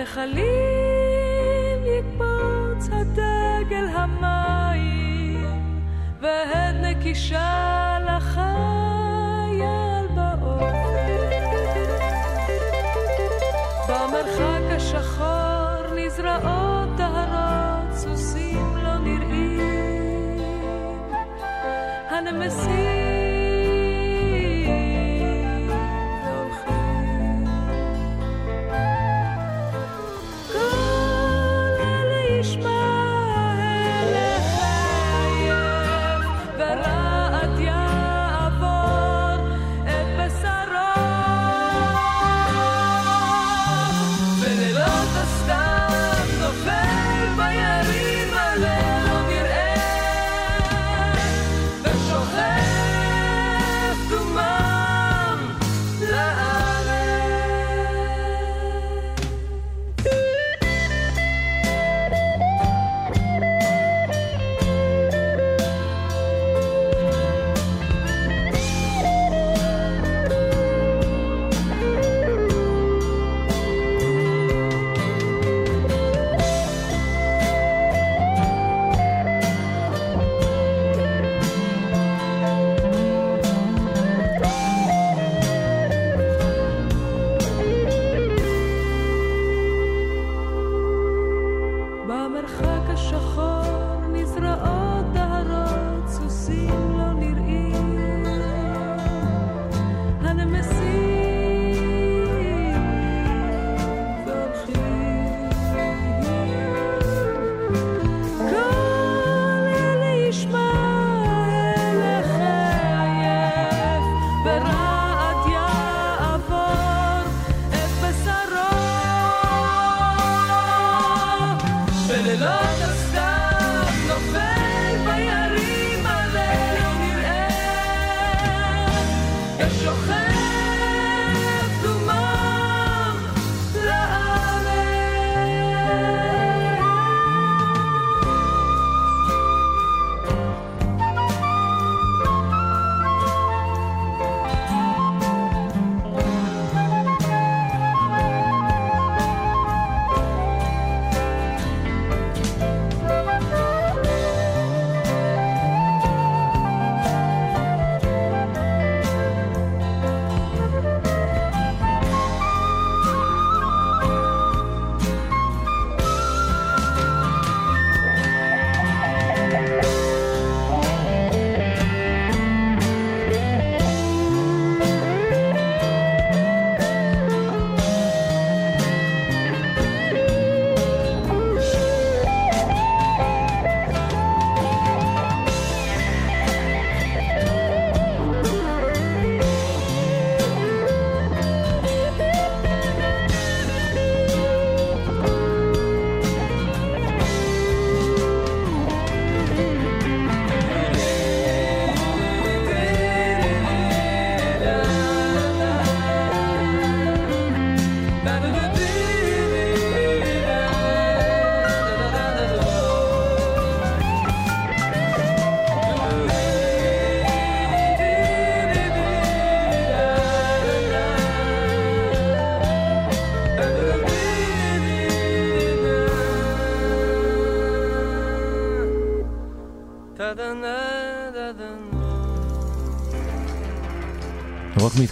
בנחלים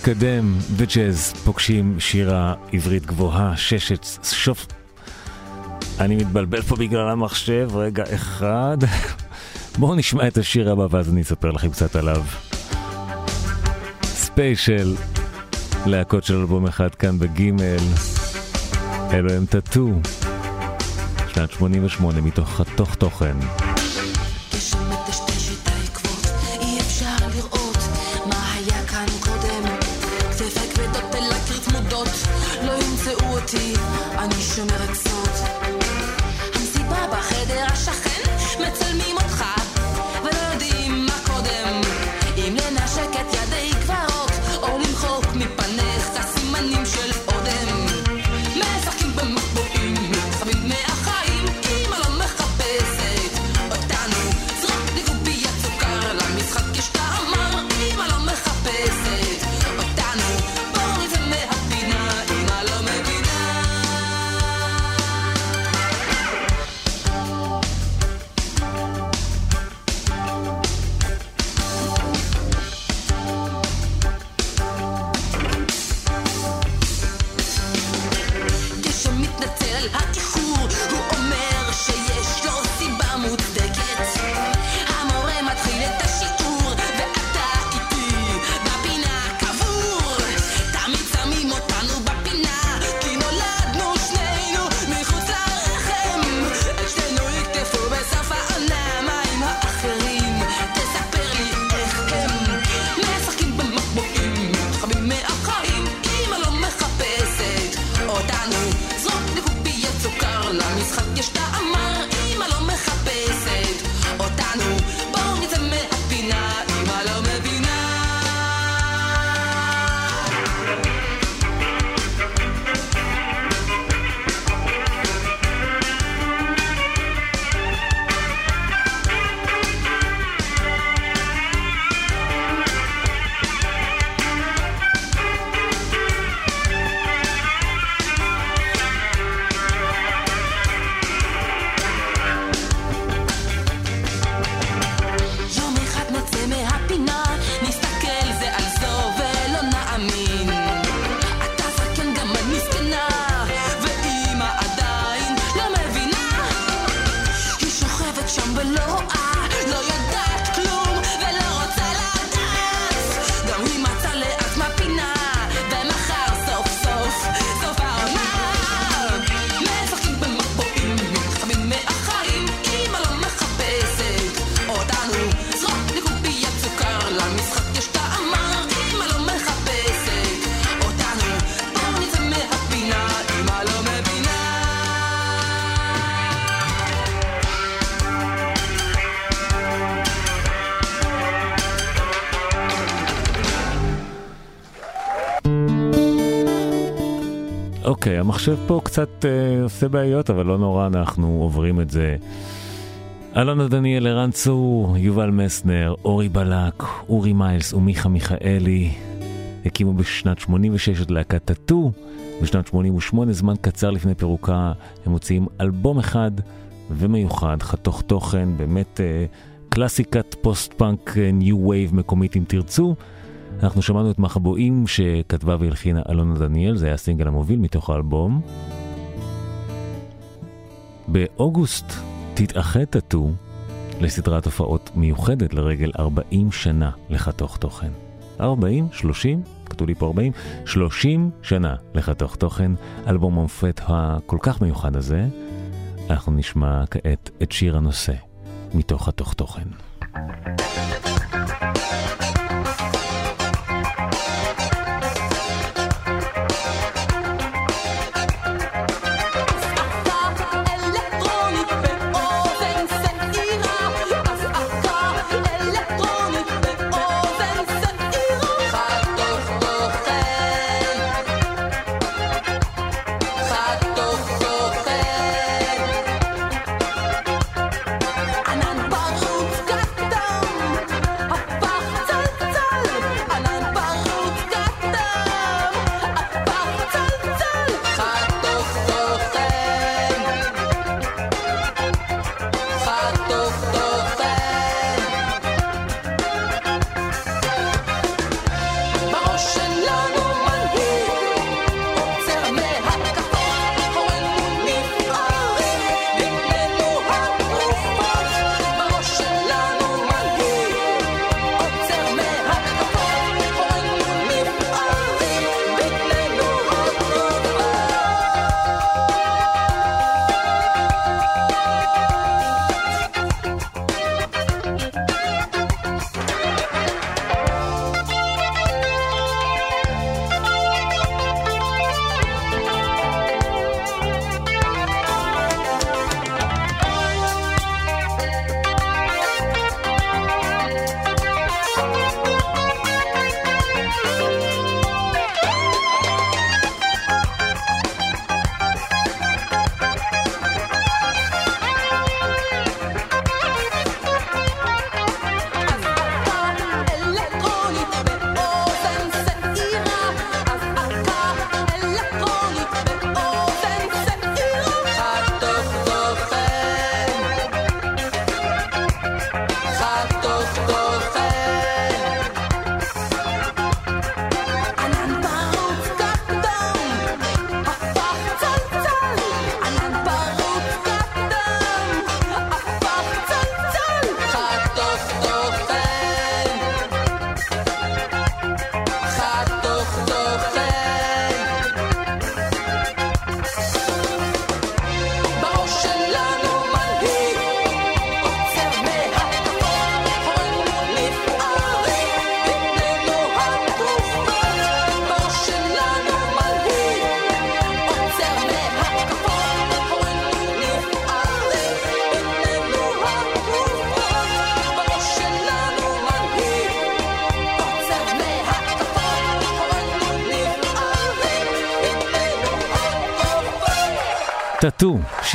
מתקדם וג'אז פוגשים שירה עברית גבוהה, ששת, שוף... אני מתבלבל פה בגלל המחשב, רגע אחד. בואו נשמע את השיר הבא ואז אני אספר לכם קצת עליו. ספיישל, להקות של אלבום אחד כאן בגימל. אלו הם טאטו, שנת 88 מתוך חתוך תוכן. המחשב פה קצת אה, עושה בעיות, אבל לא נורא, אנחנו עוברים את זה. אלונה דניאל, ערן צור, יובל מסנר, אורי בלק, אורי מיילס ומיכה מיכאלי הקימו בשנת 86 את להקת טאטו. בשנת 88, זמן קצר לפני פירוקה, הם מוציאים אלבום אחד ומיוחד, חתוך תוכן, באמת אה, קלאסיקת post-punk new wave מקומית אם תרצו. אנחנו שמענו את מחבואים שכתבה והלחינה אלונה דניאל, זה היה הסינגל המוביל מתוך האלבום. באוגוסט תתאחד טאטו לסדרת הופעות מיוחדת לרגל 40 שנה לחתוך תוכן. 40? 30? כתוב לי פה 40? 30 שנה לחתוך תוכן, אלבום המופת הכל כך מיוחד הזה. אנחנו נשמע כעת את שיר הנושא מתוך חתוך תוכן. אלקטרונית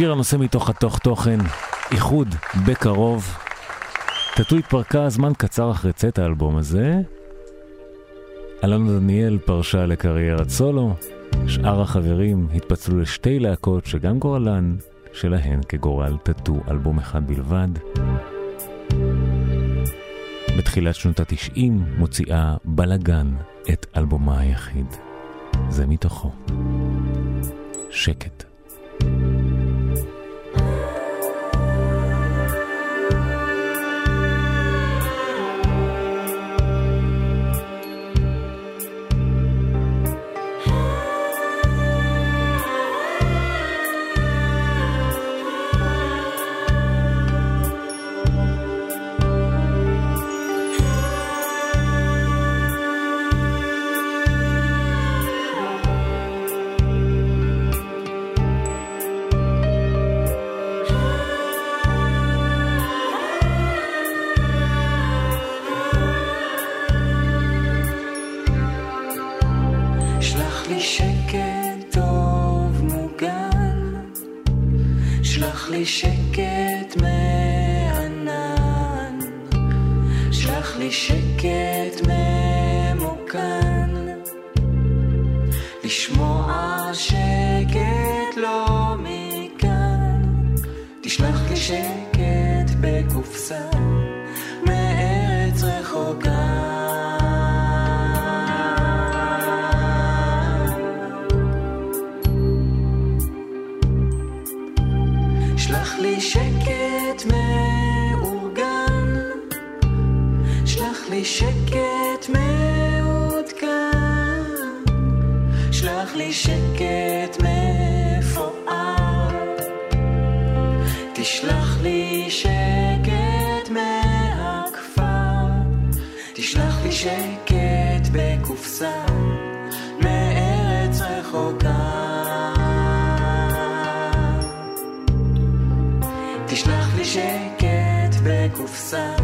שיר הנושא מתוך התוך תוכן, איחוד בקרוב. טאטו התפרקה זמן קצר אחרי צאת האלבום הזה. אלונה דניאל פרשה לקריירת סולו, שאר החברים התפצלו לשתי להקות שגם גורלן שלהן כגורל טאטו, אלבום אחד בלבד. בתחילת שנות התשעים מוציאה בלאגן את אלבומה היחיד. זה מתוכו. שקט. שקט מעודכן, שלח לי שקט מפואר, תשלח לי שקט מהכפר, תשלח לי שקט בקופסה מארץ רחוקה. תשלח לי שקט בקופסה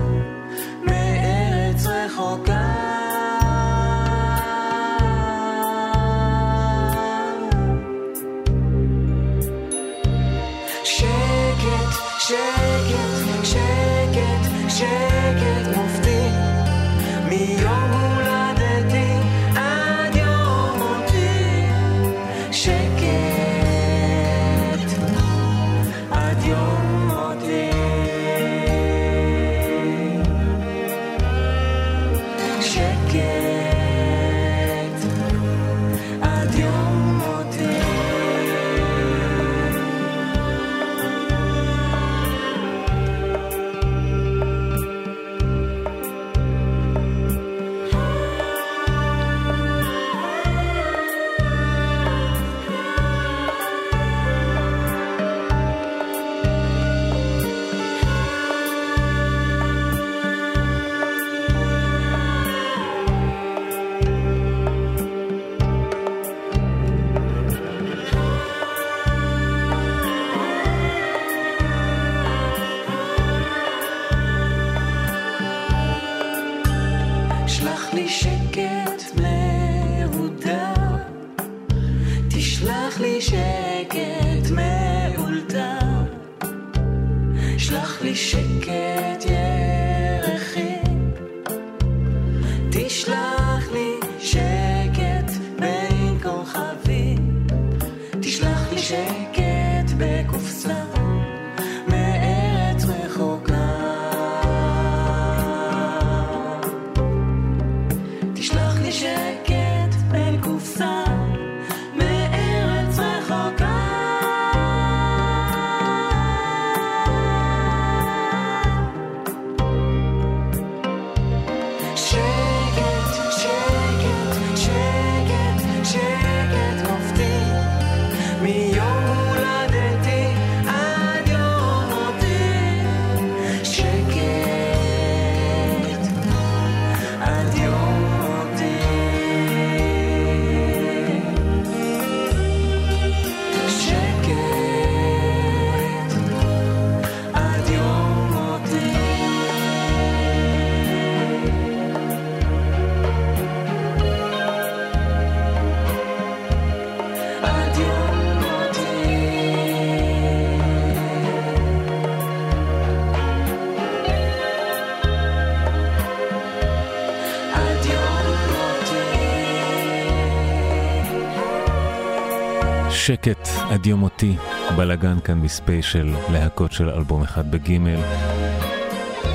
שקט עד יום מותי, בלאגן כאן בספיישל, להקות של אלבום אחד בגימל.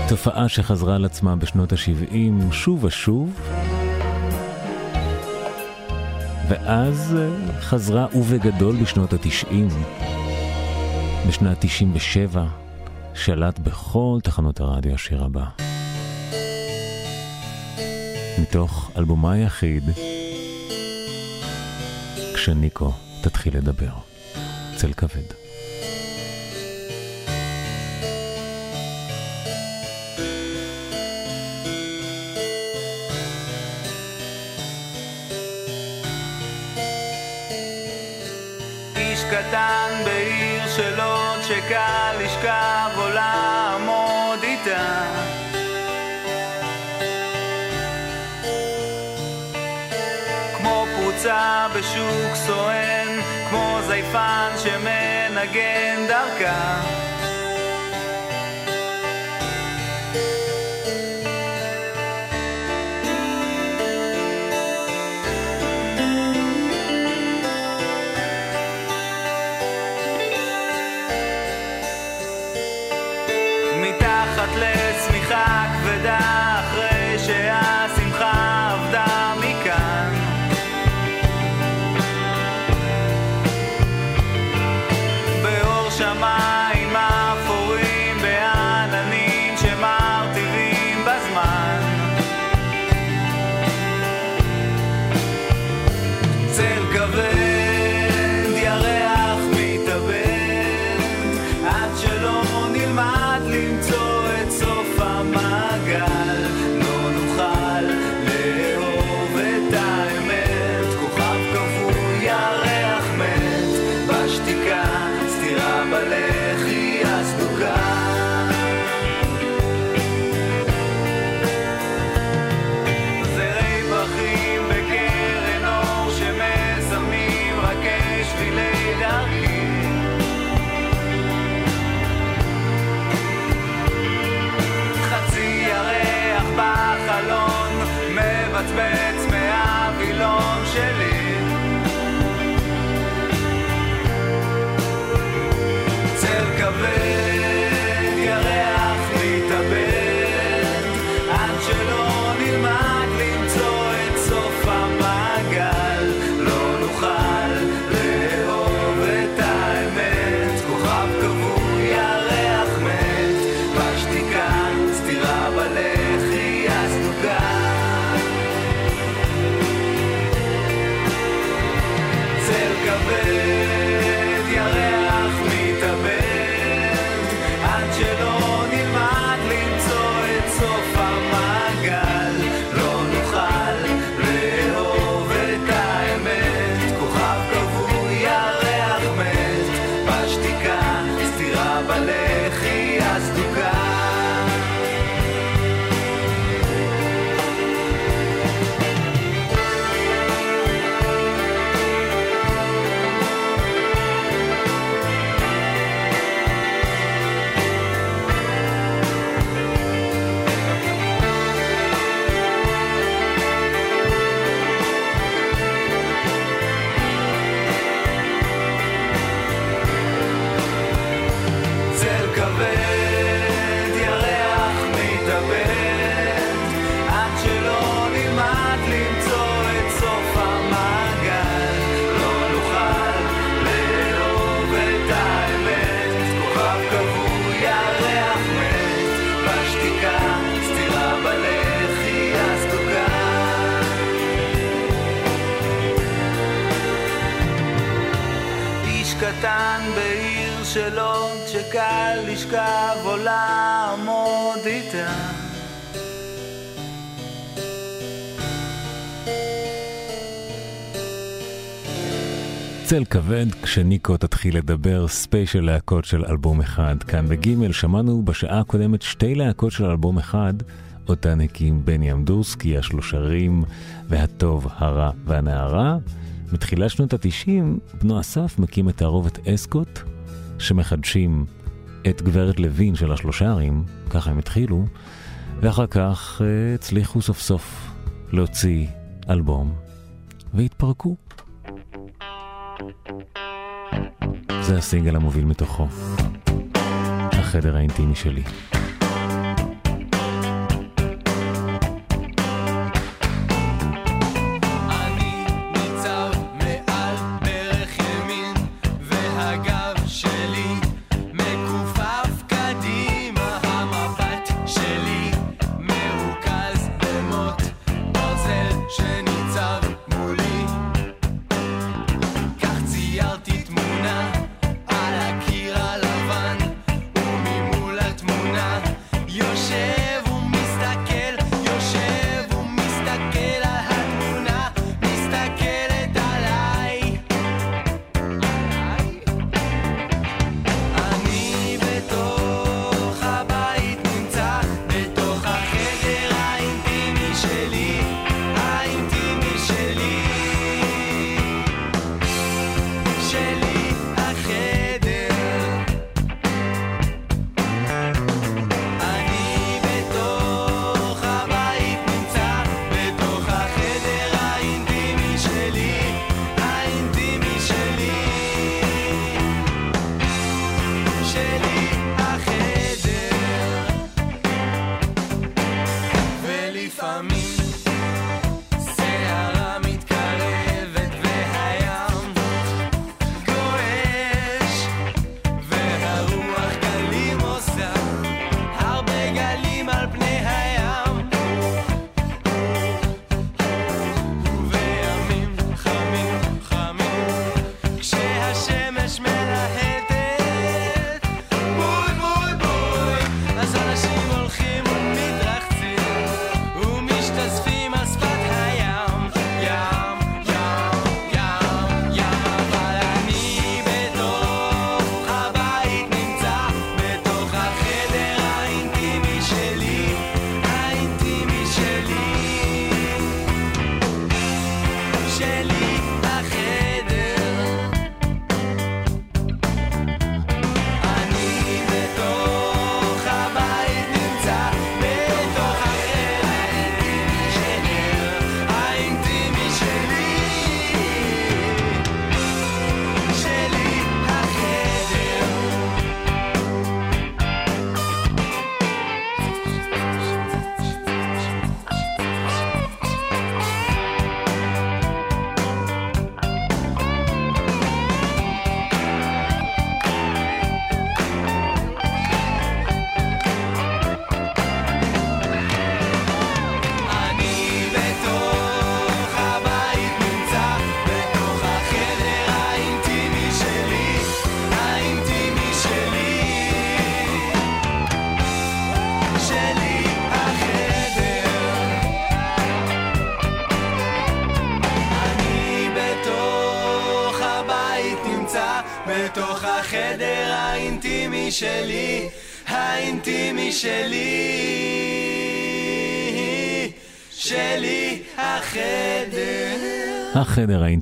תופעה שחזרה על עצמה בשנות ה-70 שוב ושוב, ואז אה, חזרה ובגדול בשנות ה-90. בשנת 97 שלט בכל תחנות הרדיו השיר הבא. מתוך אלבומה היחיד, כשניקו תתחיל לדבר. צל כבד. קטן בעיר שלו שקל לשכב או לעמוד איתה כמו פרוצה בשוק סואן, זייפן שמנגן דרכה צל כבד, כשניקו תתחיל לדבר, ספיישל להקות של אלבום אחד. כאן בגימל שמענו בשעה הקודמת שתי להקות של אלבום אחד, אותן הקים בני אמדורסקי, השלושרים, והטוב, הרע והנערה. בתחילת שנות התשעים, בנו אסף מקים את תערובת אסקוט, שמחדשים את גברת לוין של השלושרים, ככה הם התחילו, ואחר כך אה, הצליחו סוף סוף להוציא אלבום, והתפרקו. זה הסינגל המוביל מתוכו, החדר האינטימי שלי.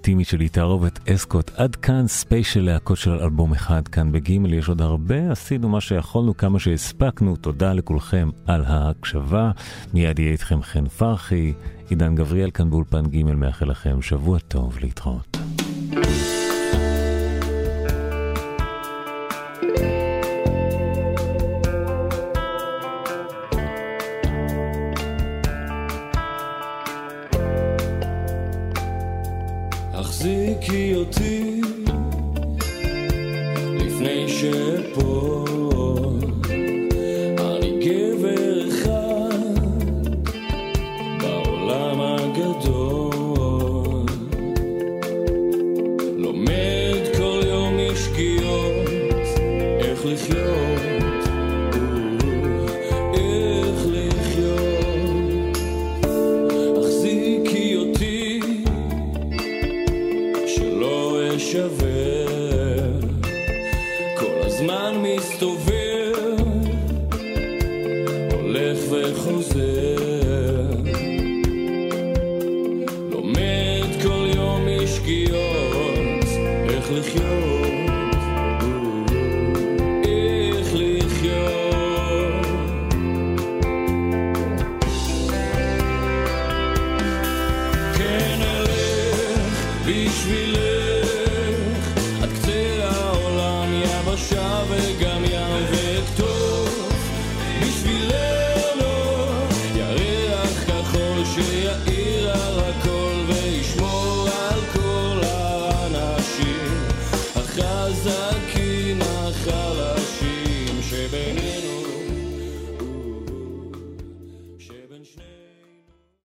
האינטימית שלי, תערובת אסקוט. עד כאן ספיישל להקות של אלבום אחד כאן בגימל, יש עוד הרבה, עשינו מה שיכולנו, כמה שהספקנו, תודה לכולכם על ההקשבה. מיד יהיה איתכם חן פרחי, עידן גבריאל כאן באולפן גימל מאחל לכם שבוע טוב להתראות. thank you